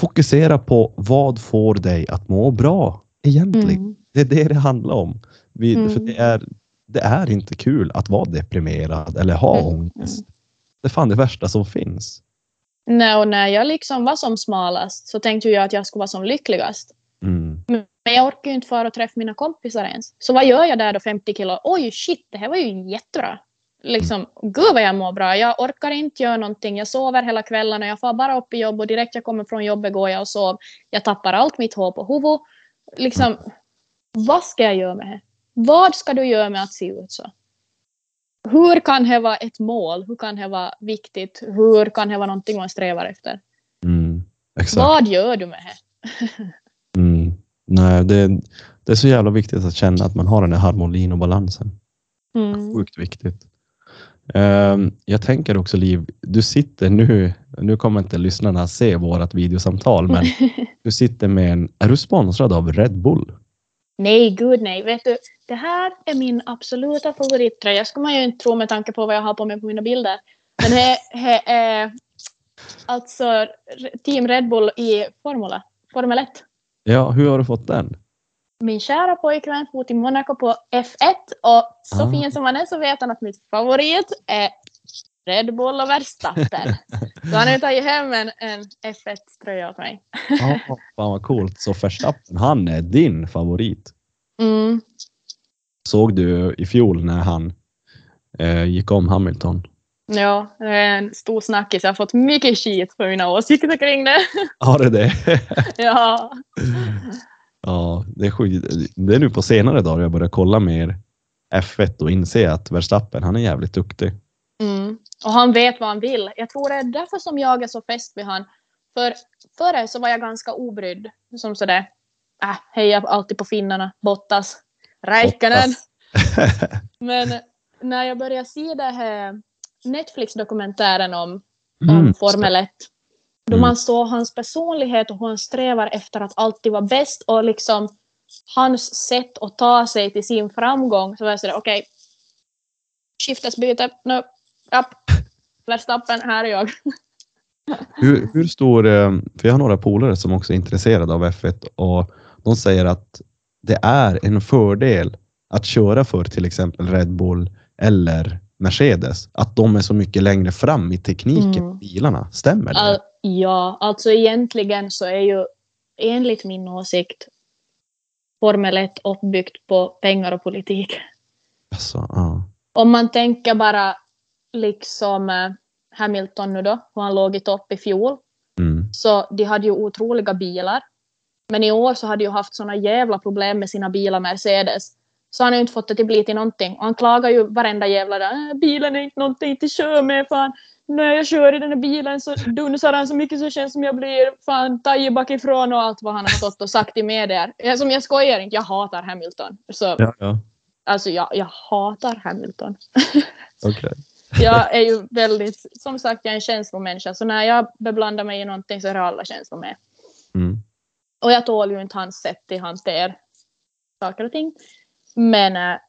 Fokusera på vad får dig att må bra egentligen. Mm. Det är det det handlar om. Vi, Mm. för det, är, det är inte kul att vara deprimerad eller ha Mm. ångest. Det är fan det värsta som finns. Nej, och när jag liksom var som smalast så tänkte jag att jag skulle vara som lyckligast. Mm. Men jag orkar ju inte fara och träffa mina kompisar ens. Så vad gör jag där då 50 kilo? Oj shit, det här var ju jättebra. Liksom, gud vad jag mår bra. Jag orkar inte göra någonting. Jag sover hela kvällen och jag får bara upp i jobb och direkt jag kommer från jobbet går jag och sover. Jag tappar allt mitt hår på huvudet. Liksom, vad ska jag göra med det? Vad ska du göra med att se ut så? Hur kan det vara ett mål? Hur kan det vara viktigt? Hur kan det vara någonting man strävar efter? Mm. Vad gör du med det? *laughs* Mm. Nej, det, det är så jävla viktigt att känna att man har den här harmonin och balansen. Mm. Sjukt viktigt. Ehm, jag tänker också Liv, du sitter nu, nu kommer inte lyssnarna se vårt videosamtal, men *laughs* du sitter med en, är du sponsrad av Red Bull? Nej, gud nej. Vet du, det här är min absoluta favorittröja. ska man ju inte tro med tanke på vad jag har på mig på mina bilder. Men det är alltså Team Red Bull i Formula, Formel 1. Ja, hur har du fått den? min kära pojkvän for till Monaco på F1 och så Ah. fin som han är så vet han att mitt favorit är Red Bull och Verstappen. så han har ju tagit hem en, en F1-tröja åt mig. Ja, fan vad coolt. Så Verstappen, han är din favorit. Mm. Såg du i fjol när han eh, gick om Hamilton? Ja, det är en stor snackis. Jag har fått mycket skit för mina åsikter kring det. *laughs* Har det det? *laughs* ja. ja, det är. Det är nu på senare dagar jag börjar kolla mer F1 och inse att Verstappen, han är jävligt duktig. Mm. Och han vet vad han vill. Jag tror det är därför som jag är så fäst vid han. För före så var jag ganska obrydd. Som sådär, äh, heja alltid på finnarna, Bottas, Räikkönen. *laughs* Men när jag började se det här Netflix-dokumentären om, om Mm. Formel 1. Då Mm. man såg hans personlighet och hur han strävar efter att alltid vara bäst och liksom hans sätt att ta sig till sin framgång. Så var jag sådär, okej. Skiftesbyte, nu, upp. Verstappen, här är jag. Hur, hur stor, eh, för jag har några polare som också är intresserade av F1 och de säger att det är en fördel att köra för till exempel Red Bull eller Mercedes. Att de är så mycket längre fram i tekniken Mm. bilarna. Stämmer det? All, ja, alltså egentligen så är ju enligt min åsikt Formel 1 uppbyggt på pengar och politik. Alltså, ja. Om man tänker bara liksom eh, Hamilton nu då, hur han låg i topp i fjol. Mm. Så de hade ju otroliga bilar. Men i år så hade ju haft såna jävla problem med sina bilar Mercedes. Så han har ju inte fått det till bli till någonting. Och han klagar ju varenda jävla dag. "Äh, Bilen är inte någonting till kör med fan. När jag kör i den här bilen så dunsar han så mycket så det känns som jag blir fan tajig bakifrån och allt vad han har stått och sagt i medier. Som jag skojar inte, jag hatar Hamilton. Så, Ja, ja. Alltså jag, jag hatar Hamilton. *laughs* Okej. Jag är ju väldigt, som sagt, jag är en känslomänniska. Så när jag beblandar mig i någonting så är det alla känslor med. Mm. Och jag tål ju inte hans sätt till hanter saker och ting. Men eh,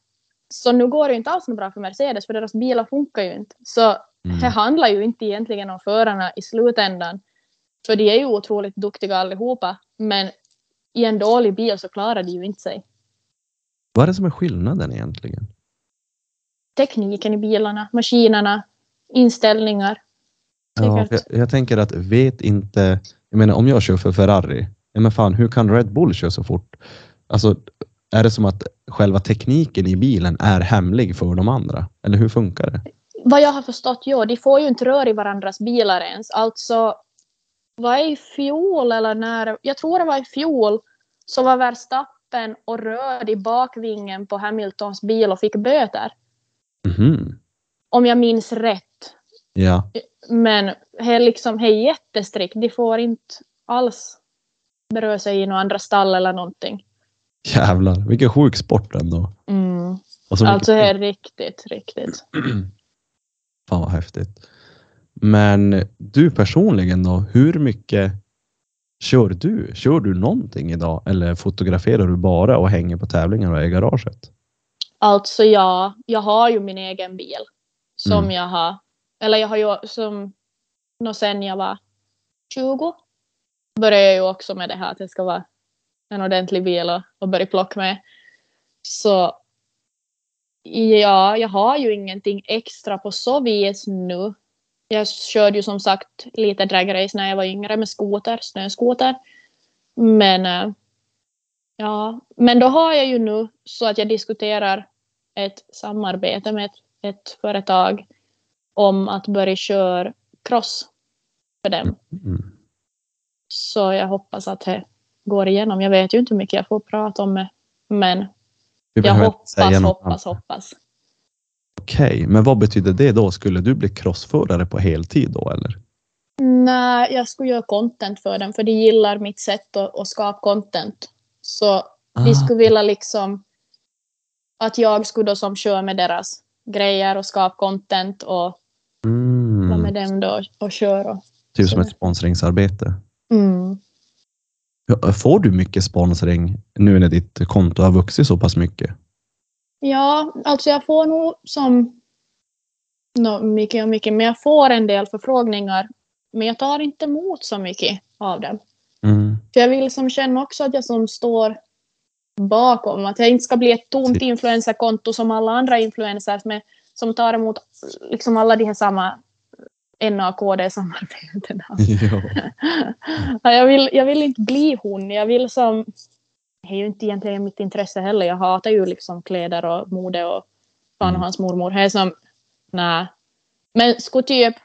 så nu går det ju inte alls så bra för Mercedes för deras bilar funkar ju inte. Så Mm. det handlar ju inte egentligen om förarna i slutändan. För de är ju otroligt duktiga allihopa. Men i en dålig bil så klarar de ju inte sig. Vad är det som är skillnaden egentligen? Tekniken i bilarna, maskinerna, inställningar. Ja, jag, jag tänker att vet inte, jag menar om jag kör för Ferrari, ja, men fan hur kan Red Bull köra så fort? Alltså är det som att själva tekniken i bilen är hemlig för de andra? Eller hur funkar det? Vad jag har förstått, ja, de får ju inte rör i varandras bilar ens. Alltså, vad är i fjol eller när, jag tror det var i fjol, så var Verstappen och rörde i bakvingen på Hamiltons bil och fick böter. Mhm. Om jag minns rätt. Ja, Men är liksom, är jättestrikt. De får inte alls beröra sig i några andra stall eller någonting. jävlar. Vilken sjuk sport ändå. Mm. Alltså det är riktigt, riktigt. *clears throat* Fan vad häftigt. Men du personligen då, hur mycket kör du? Kör du någonting idag eller fotograferar du bara och hänger på tävlingar och i garaget? Alltså ja, jag har ju min egen bil. Som Mm. jag har. Eller jag har ju som nå sen jag var 20. Började jag ju också med det här att det ska vara en ordentlig bil och, och börja plocka med. Så ja, jag har ju ingenting extra på så vis nu. Jag körde ju som sagt lite dragrace när jag var yngre med skoter, snöskoter. Men eh, ja, men då har jag ju nu så att jag diskuterar ett samarbete med ett, ett företag om att börja köra cross för dem. Mm. Så jag hoppas att det går igenom. Jag vet ju inte hur mycket jag får prata om det, men jag hoppas, hoppas, annat. hoppas. Okej, men vad betyder det då? Skulle du bli crossförare på heltid då eller? Nej, jag skulle göra content för dem, för de gillar mitt sätt att, att skapa content. Så Ah, skulle vilja liksom att jag skulle då som kör med deras grejer och skapa content och vara med mm, dem då och köra. typ som ett sponsringsarbete. Mm. Får du mycket sponsring nu när ditt konto har vuxit så pass mycket? Ja, alltså jag får nog som no, mycket och mycket, men jag får en del förfrågningar. Men jag tar inte emot så mycket av dem. För jag vill som känna också att jag som står bakom. Att jag inte ska bli ett tomt influencerkonto som alla andra influencers med, som tar emot liksom alla de här samma NAKD-samarbetena. *laughs* ja. *laughs* Ja, jag, vill, jag vill inte bli hon. Jag vill som... Det är ju inte egentligen mitt intresse heller. Jag hatar ju liksom kläder och mode och fan och Mm. hans mormor. Det är som... Nej. Men skulle typ...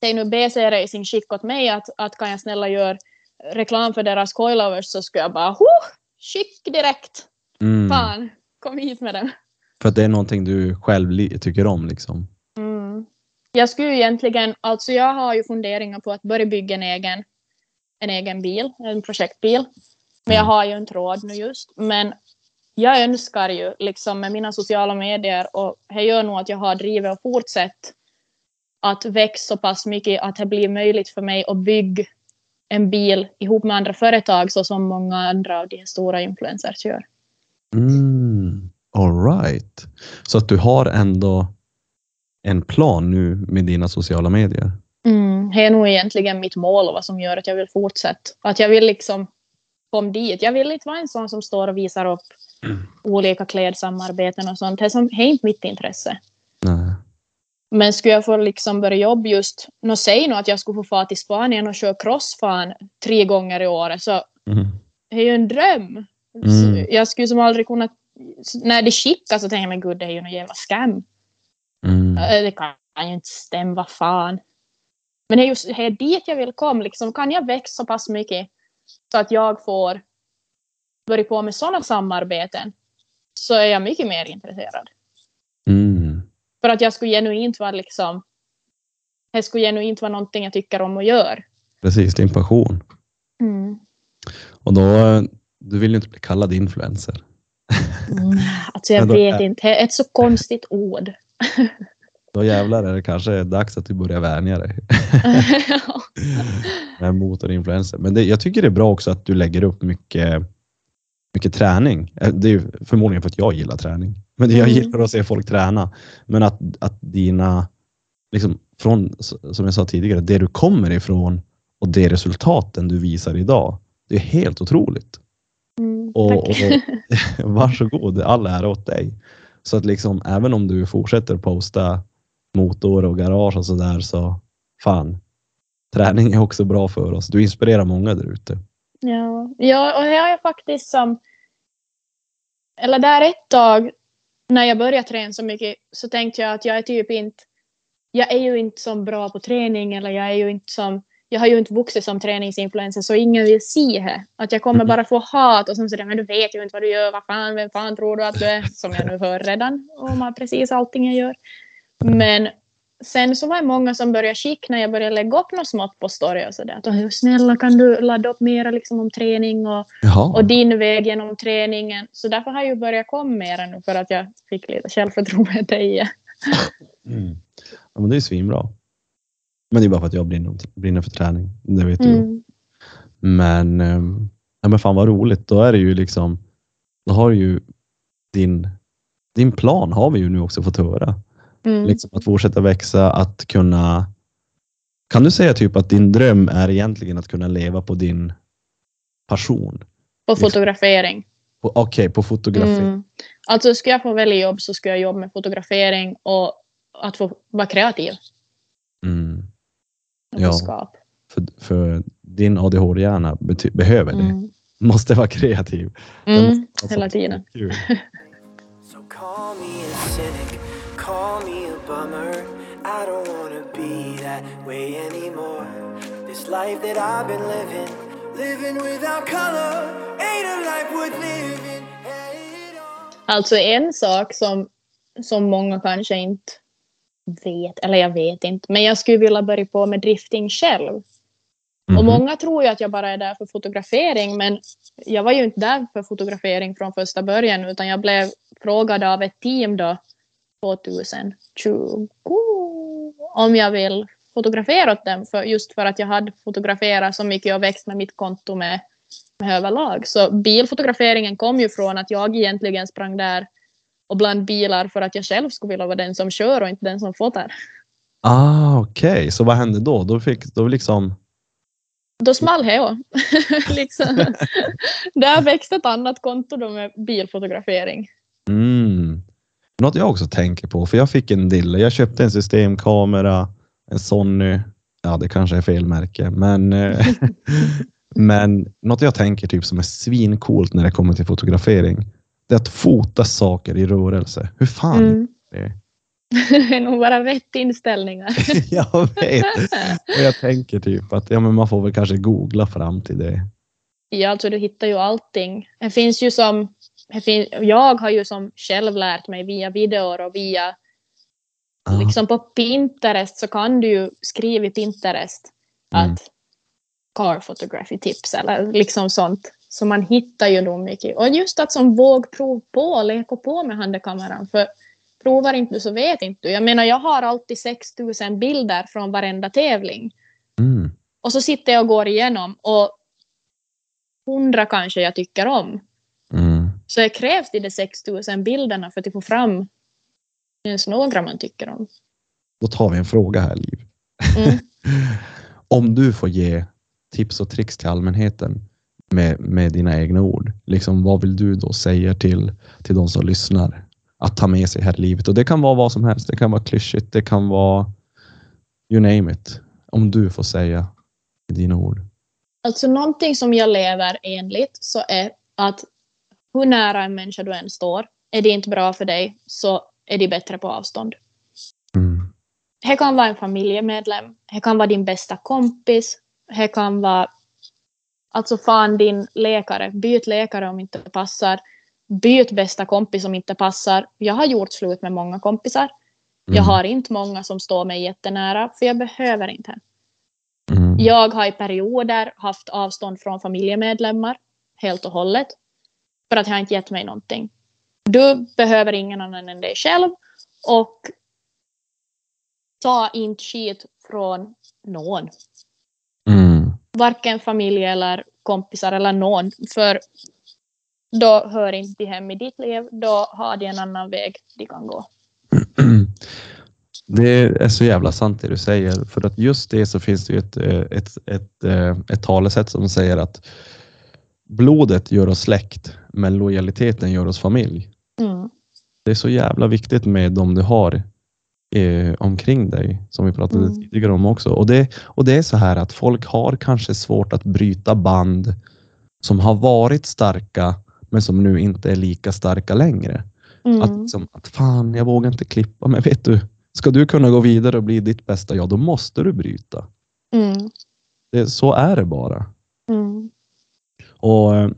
Säg nu BC Racing skicka åt mig att, att kan jag snälla göra reklam för deras coilovers så skulle jag bara huh, skick direkt. Mm. Fan, kom hit med dem. För att det är någonting du själv tycker om liksom. Mm. Jag skulle egentligen, alltså jag har ju funderingar på att börja bygga en egen, en egen bil, en projektbil. Men jag har ju inte råd nu just. Men jag önskar ju liksom med mina sociala medier och det gör nog att jag har drivet och fortsatt att växa så pass mycket att det blir möjligt för mig att bygga en bil ihop med andra företag så som många andra av de här stora influencers gör. Mm. All right. Så att du har ändå en plan nu med dina sociala medier. Mm, det är nog egentligen mitt mål och vad som gör att jag vill fortsätta. Att jag vill liksom komma dit. Jag vill inte vara en sån som står och visar upp olika klädsamarbeten och sånt. Det är, som, det är inte mitt intresse. Men skulle jag få liksom börja jobba just, nå säg nu att jag skulle få fara till Spanien och köra crossfan tre gånger i året så Mm. det är ju en dröm. Mm. Jag skulle som aldrig kunna, när det skickas så tänker jag men gud det är ju någon jävla scam. Mm. Det kan ju inte stämma, vad fan. Men det är just det är dit jag vill komma. Liksom, kan jag växa så pass mycket så att jag får börja på med sådana samarbeten så är jag mycket mer intresserad. Mm. För att jag skulle genuint vara liksom det skulle genuint vara någonting jag tycker om att göra. Precis, din passion. Och då, du vill ju inte bli kallad influencer. Mm. Alltså jag vet inte, det är ett så konstigt ord. *laughs* Då jävlar är det kanske dags att du börjar vänja dig *laughs* med motorinfluencer. Men det, jag tycker det är bra också att du lägger upp mycket, mycket träning. Eh, Det är förmodligen för att jag gillar träning. Men jag Mm. gillar att se folk träna. Men att, att dina, liksom från, som jag sa tidigare, det du kommer ifrån och det resultaten du visar idag. Det är helt otroligt. Mm, Och, tack. och *laughs* varsågod, all ära åt dig. Så att liksom, även om du fortsätter posta motor och garage och sådär så fan, träning är också bra för oss. Du inspirerar många där ute. Ja, ja och jag faktiskt som... Eller där ett tag när jag började träna så mycket så tänkte jag att jag är typ inte... Jag är ju inte så bra på träning eller jag är ju inte som... Jag har ju inte vuxit som träningsinfluencer så ingen vill se det. Att jag kommer Mhm. bara få hat och sen så där, men du vet ju inte vad du gör, vad fan, vem fan tror du att du är? Som jag nu hör redan om precis allting jag gör. Men sen så var det många som började skicka när jag började lägga upp något smått på story och sådär. Att "Åh, snälla kan du ladda upp mera liksom om träning och, Jaha. och din väg genom träningen. Så därför har jag ju börjat komma mera nu för att jag fick lite självförtroende i det. Mm. Ja, men det är svinbra. Men det är bara för att jag brinner, brinner för träning. Det vet du. Mm. Men, ehm, ja, men fan vad roligt. Då är det ju liksom, då har du ju din, din plan har vi ju nu också fått höra. Mm. Liksom att fortsätta växa, att kunna... Kan du säga typ att din dröm är egentligen att kunna leva på din passion? På fotografering. På- Okej, på fotografi. Mm. Alltså skulle jag få välja jobb så skulle jag jobba med fotografering och att få vara kreativ Mm. Ja. För, för din ADHD-hjärna behöver det. Mm. *laughs* Måste vara kreativ. Mm. måste vara Hela tiden. *laughs* call me a bummer. I don't wanna be that way anymore. This life that I've been living, living without color, ain't a life worth living. Alltså en sak som, som många kanske inte vet, eller jag vet inte, men jag skulle vilja börja på med drifting själv. Och Mhm. många tror ju att jag bara är där för fotografering, men jag var ju inte där för fotografering från första början, utan jag blev frågad av ett team då 2020 om jag vill fotografera åt dem, för, just för att jag hade fotograferat så mycket och växt med mitt konto med, med överlag. Så bilfotograferingen kom ju från att jag egentligen sprang där och bland bilar för att jag själv skulle vilja vara den som kör och inte den som fotar. Ah, Okej, så vad hände då? Då, fick, då liksom Då small det också. *laughs* liksom. *laughs* Där växte ett annat konto då med bilfotografering. Mm. Något jag också tänker på, för jag fick en dille. Jag köpte en systemkamera, en Sony. Ja, det kanske är fel märke, men, eh, *laughs* men något jag tänker typ som är svincoolt när det kommer till fotografering. Det är att fota saker i rörelse. Hur fan Mm. är det? *laughs* Det är nog bara rätt inställningar. *laughs* Jag vet. Och jag tänker typ att ja, men man får väl kanske googla fram till det. Ja, alltså du hittar ju allting. Det finns ju som, jag har ju som själv lärt mig via videor och via, Ja. liksom på Pinterest så kan du ju skriva i Pinterest Mm. att car photography tips eller liksom sånt. Så man hittar ju nog mycket. Och just att som våg prov på, leka på med handkameran. För provar inte du så vet inte du. Jag menar jag har alltid 6000 bilder från varenda tävling. Mm. Och så sitter jag och går igenom och hundra kanske jag tycker om. Så det krävs de 6000 bilderna för att få fram ens några man tycker om. Då tar vi en fråga här Liv. Mm. *laughs* Om du får ge tips och tricks till allmänheten med, med dina egna ord, liksom, vad vill du då säga till, till de som lyssnar att ta med sig här i livet? Och det kan vara vad som helst. Det kan vara klyschigt, det kan vara you name it. Om du får säga dina ord. Alltså någonting som jag lever enligt så är att hur nära en människa du än står, är det inte bra för dig så är det bättre på avstånd. Mm. Det kan vara en familjemedlem, det kan vara din bästa kompis, det kan vara alltså fan din läkare. Byt läkare om inte det passar. Byt bästa kompis om inte passar. Jag har gjort slut med många kompisar. Jag Mm. har inte många som står mig jättenära, för jag behöver inte. Mm. Jag har i perioder haft avstånd från familjemedlemmar helt och hållet. För att det har inte gett mig någonting. Du behöver ingen annan än dig själv. Och ta inte skit från någon. Mm. Varken familj eller kompisar eller någon. För då hör inte de hem i ditt liv. Då har de en annan väg de kan gå. Det är så jävla sant det du säger. För att just det så finns det ju ett, eh, ett, ett, eh, ett talesätt som säger att blodet gör oss släkt, men lojaliteten gör oss familj. Mm. Det är så jävla viktigt med de du har eh, omkring dig, som vi pratade Mm. tidigare om också. Och det, och det är så här att folk har kanske svårt att bryta band som har varit starka, men som nu inte är lika starka längre. Mm. Att, liksom, att fan, jag vågar inte klippa. Men vet du, ska du kunna gå vidare och bli ditt bästa jag, då måste du bryta. Mm. Det, så är det bara. Mm. Och eh,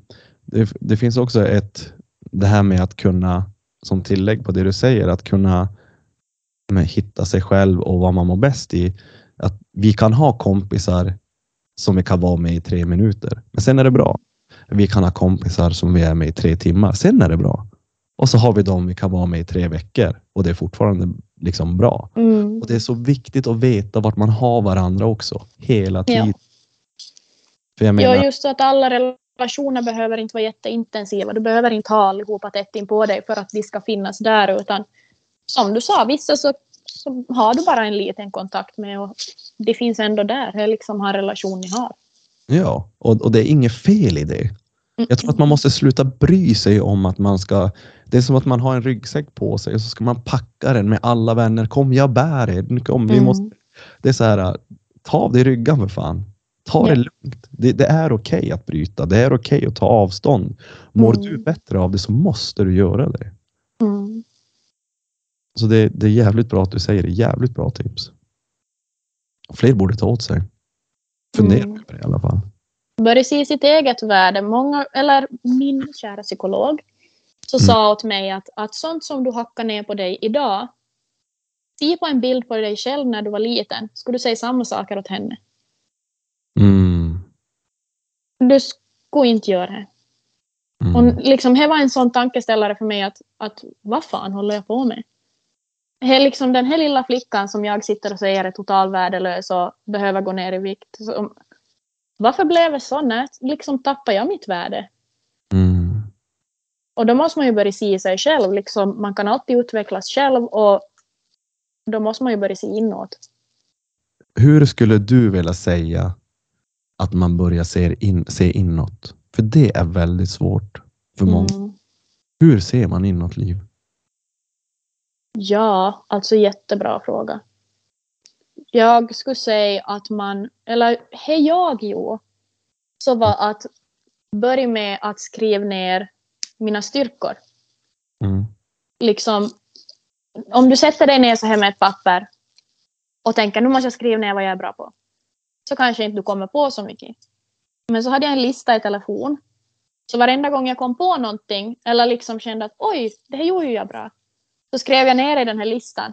det, det finns också ett, det här med att kunna, som tillägg på det du säger, att kunna med, hitta sig själv och vad man mår bäst i. Att vi kan ha kompisar som vi kan vara med i tre minuter, men sen är det bra. Vi kan ha kompisar som vi är med i tre timmar, sen är det bra. Och så har vi dem vi kan vara med i tre veckor och det är fortfarande liksom bra. Mm. Och det är så viktigt att veta vart man har varandra också, hela Ja. tiden. Jag menar, Ja, just att alla relationer behöver inte vara jätteintensiva. Du behöver inte ha allihopa tätt in på dig för att de ska finnas där. Utan som du sa, vissa så, så har du bara en liten kontakt med och det finns ändå där. Det är liksom har relation ni har. Ja, och, och det är inget fel i det. Jag tror att man måste sluta bry sig om att man ska... Det är som att man har en ryggsäck på sig och så ska man packa den med alla vänner. Kom, jag bär er. Kom, vi Mm. måste, det är så här, ta av dig ryggan för fan. Ta det lugnt. Det, det är okej att bryta. Det är okej att ta avstånd. Mår Mm. du bättre av det så måste du göra det. Mm. Så det, det är jävligt bra att du säger det. Jävligt bra tips. Fler borde ta åt sig. Fundera Mm. över det i alla fall. Börja se sitt eget värde. Många, eller min kära psykolog så Mm. sa åt mig att, att sånt som du hackar ner på dig idag. Se på en bild på dig själv när du var liten. Skulle du säga samma saker åt henne? Mm. Du skulle inte göra det. Mm. Och liksom, det var en sån tankeställare för mig att, att vad fan håller jag på med? Det är liksom den här lilla flickan som jag sitter och säger är totalvärdelös och behöver gå ner i vikt. Så, varför blev det så? När liksom tappar jag mitt värde? Mm. Och då måste man ju börja se sig själv. Liksom, man kan alltid utvecklas själv och då måste man ju börja se inåt. Hur skulle du vilja säga att man börjar se, in, se inåt. För det är väldigt svårt för många. Mm. Hur ser man inåt, Liv? Ja, alltså jättebra fråga. Jag skulle säga att man, eller det jag gjorde, så var att börja med att skriva ner mina styrkor. Mm. Liksom, om du sätter dig ner så här med ett papper och tänker nu måste jag skriva ner vad jag är bra på. Så kanske inte du kommer på så mycket. Men så hade jag en lista i telefon. Så varenda gång jag kom på någonting eller liksom kände att oj, det här gjorde jag bra. Så skrev jag ner i den här listan.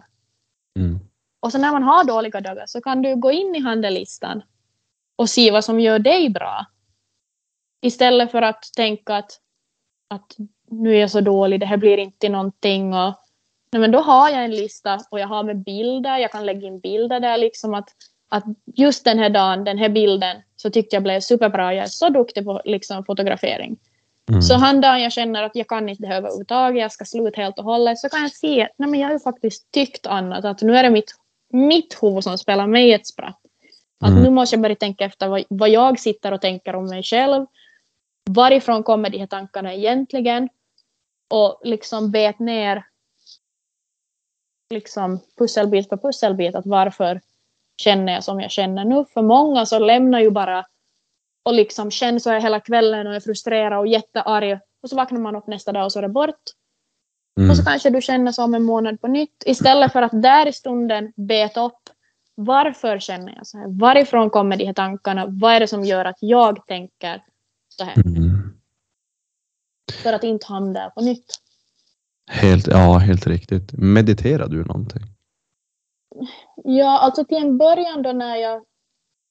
Mm. Och så när man har dåliga dagar så kan du gå in i handelslistan och se vad som gör dig bra. Istället för att tänka att, att nu är jag så dålig, det här blir inte någonting. Och, nej men då har jag en lista och jag har med bilder, jag kan lägga in bilder där liksom att, att just den här dagen, den här bilden, så tyckte jag blev superbra. Jag är så duktig på liksom, fotografering. Mm. Så han dagen jag känner att jag kan inte det här överhuvudtaget, jag ska sluta helt och hållet, så kan jag se att nej men jag har ju faktiskt tyckt annat, att nu är det mitt, mitt huvud som spelar mig ett spratt. Att Mm. nu måste jag börja tänka efter vad, vad jag sitter och tänker om mig själv. Varifrån kommer de här tankarna egentligen? Och liksom bet ner liksom pusselbit för pusselbit att varför känner jag som jag känner nu. För många så lämnar ju bara och liksom känner så här hela kvällen och är frustrerad och jättearg. Och så vaknar man upp nästa dag och så är det bort. Mm. Och så kanske du känner så om en månad på nytt. Istället för att där i stunden beta upp varför känner jag så här? Varifrån kommer de här tankarna? Vad är det som gör att jag tänker så här? Mm. För att inte hamna där på nytt. Helt, ja, helt riktigt. Mediterar du någonting? Ja, alltså till en början då när jag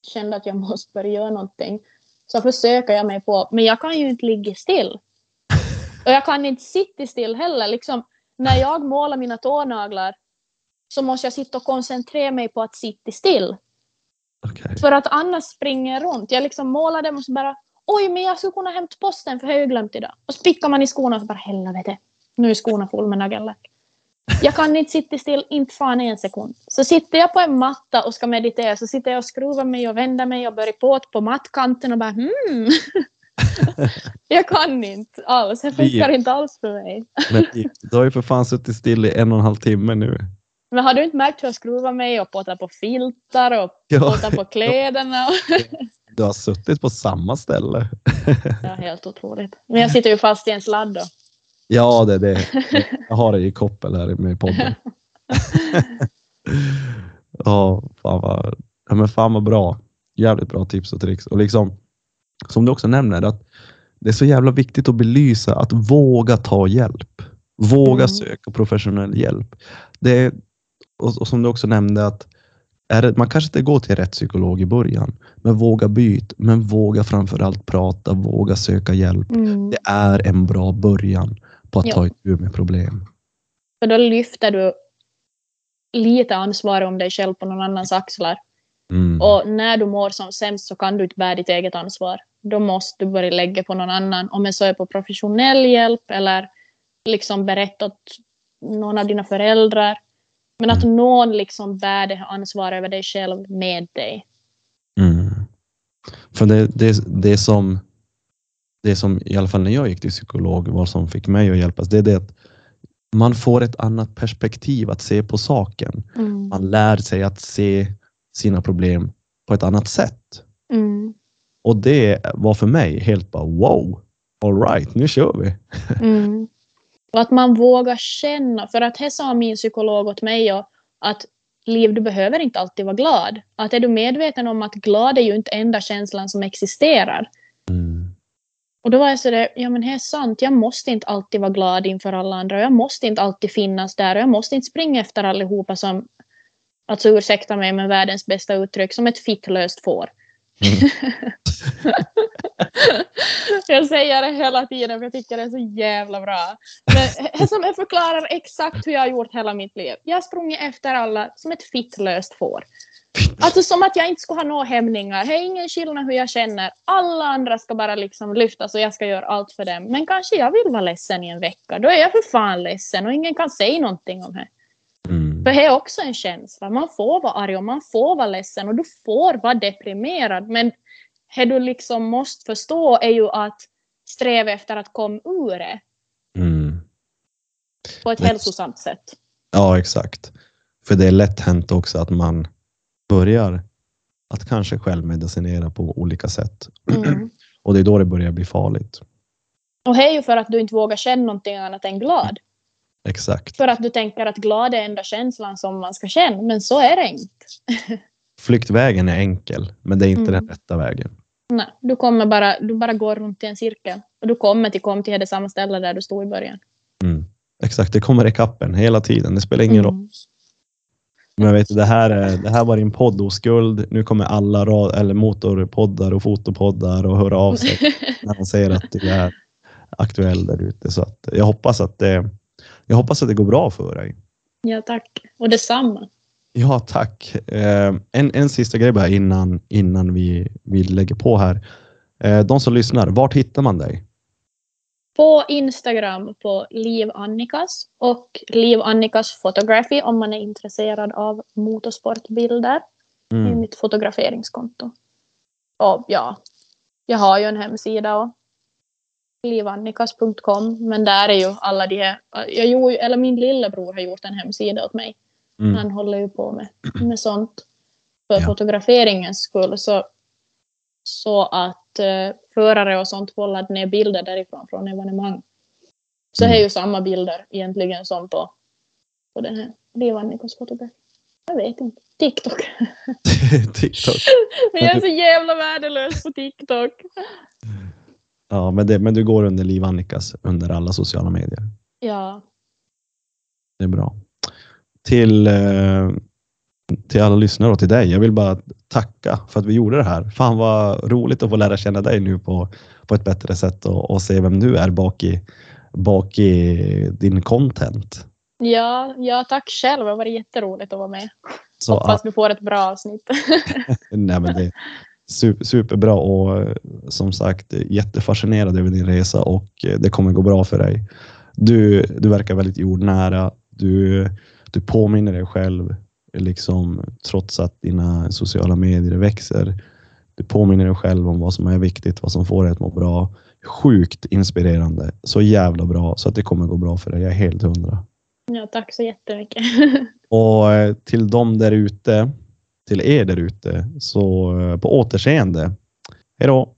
kände att jag måste börja göra någonting så försöker jag mig på, men jag kan ju inte ligga still. Och jag kan inte sitta still heller. Liksom, när jag målar mina tånaglar så måste jag sitta och koncentrera mig på att sitta still. Okej. För att annars springer jag runt. Jag liksom målar dem och så bara oj, men jag skulle kunna hämta posten för jag har ju glömt idag. Och så pickar man i skorna och så bara helvete, nu är skorna full med nagellack. Jag kan inte sitta still, inte fan en sekund. Så sitter jag på en matta och ska meditera så sitter jag och skruvar mig och vänder mig och börjar på på mattkanten och bara hmm. *laughs* jag kan inte alls, det funkar inte alls för mig. Men du har ju för fan suttit still i en och en halv timme nu. Men har du inte märkt hur jag skruvar mig och påtar på filtar och Ja, påtar på kläderna? Du har suttit på samma ställe. Är helt otroligt. Men jag sitter ju fast i en sladd då. Ja, det är det. Jag har det i koppel här med podden. *laughs* Ja, fan vad, ja, men fan vad bra. Jävligt bra tips och tricks. Och liksom, som du också nämner, att det är så jävla viktigt att belysa att våga ta hjälp. Våga Mm. söka professionell hjälp. Det är, och, och som du också nämnde att är det, man kanske inte går till rätt psykolog i början, men våga byta. Men våga framförallt prata, våga söka hjälp. Mm. Det är en bra början på att Ja. ta itu med problem. För då lyfter du lite ansvar om dig själv på någon annans axlar. Mm. Och när du mår som sämst så kan du inte bära ditt eget ansvar. Då måste du börja lägga på någon annan. Om det så är på professionell hjälp eller liksom berätta åt någon av dina föräldrar. Men att någon liksom bär det här ansvaret över dig själv med dig. Mm. För det, det, det som det som i alla fall när jag gick till psykolog, vad som fick mig att hjälpas, det är det att man får ett annat perspektiv att se på saken. Mm. Man lär sig att se sina problem på ett annat sätt. Mm. Och det var för mig helt bara wow, all right, nu kör vi. *laughs* Mm. Och att man vågar känna. För att här sa min psykolog åt mig att Liv, du behöver inte alltid vara glad. Att är du medveten om att glad är ju inte enda känslan som existerar. Och då var jag sådär, ja men det är sant, jag måste inte alltid vara glad inför alla andra. och Jag måste inte alltid finnas där och jag måste inte springa efter allihopa som, alltså ursäkta mig med världens bästa uttryck, som ett fittlöst får. Mm. *laughs* jag säger det hela tiden för jag tycker det är så jävla bra. Men som jag förklarar exakt hur jag har gjort hela mitt liv. Jag har sprungit efter alla som ett fittlöst får. Alltså som att jag inte skulle ha några hämningar. Det är ingen skillnad hur jag känner. Alla andra ska bara liksom lyftas och jag ska göra allt för dem. Men kanske jag vill vara ledsen i en vecka. Då är jag för fan ledsen och ingen kan säga någonting om det. Mm. För det är också en känsla. Man får vara arg och man får vara ledsen och du får vara deprimerad. Men det du liksom måste förstå är ju att sträva efter att komma ur det Mm. på ett hälsosamt sätt. Ja, exakt. För det är lätt hänt också att man börjar att kanske självmedicinera på olika sätt. Mm. *clears throat* Och det är då det börjar bli farligt. Och det är ju för att du inte vågar känna någonting annat än glad. Exakt. För att du tänker att glad är enda känslan som man ska känna, men så är det inte. *laughs* Flyktvägen är enkel, men det är inte Mm. den rätta vägen. Nej, du kommer bara, du bara går runt i en cirkel. Och du kommer till, kom till det samma ställe där du stod i början. Mm. Exakt, det kommer ikapp en hela tiden. Det spelar ingen roll. Men vet, det här, är- det här var din podd oskuld. Nu kommer alla rad, eller motorpoddar och fotopoddar och höra av sig *laughs* när de säger att du är aktuell där ute. Så att jag hoppas att det, jag hoppas att det går bra för dig. Ja, tack. Och detsamma. Ja, tack. Eh, en, en sista grej bara innan, innan vi, vi lägger på här. Eh, de som lyssnar, vart hittar man dig? På Instagram på Liv Annikas och Liv Annikas Photography om man är intresserad av motorsportbilder. Det är Mm. mitt fotograferingskonto. Och ja, jag har ju en hemsida och livannikas.com men där är ju alla de här, jag gjorde, eller min lillebror har gjort en hemsida åt mig. Mm. Han håller ju på med, med sånt för Ja. fotograferingens skull. Så, så att förare och sånt ladda ner bilder därifrån från evenemang. Så Mm. det är ju samma bilder egentligen som på, på den här Livannikas fotografi. Jag vet inte. TikTok. *laughs* TikTok. *laughs* Men jag är så jävla värdelös på TikTok. Ja, men, det, men du går under Liv Annikas under alla sociala medier. Ja. Det är bra. Till, eh, till alla lyssnare och till dig. Jag vill bara tacka för att vi gjorde det här. Fan vad roligt att få lära känna dig nu på, på ett bättre sätt och, och se vem du är bak i, bak i din content. Ja, ja, tack själv. Det har varit jätteroligt att vara med. Så Hoppas att, du får ett bra avsnitt. *laughs* nej, men det är su- superbra och eh, som sagt jättefascinerad över din resa och eh, det kommer gå bra för dig. Du, du verkar väldigt jordnära. Du, du påminner dig själv liksom trots att dina sociala medier växer. Du påminner dig själv om vad som är viktigt, vad som får dig att må bra. Sjukt inspirerande. Så jävla bra så att det kommer gå bra för dig. Jag är helt hundra. Ja, tack så jättemycket. *laughs* Och eh, till dem där ute, till er där ute, så eh, på återseende. Hej då!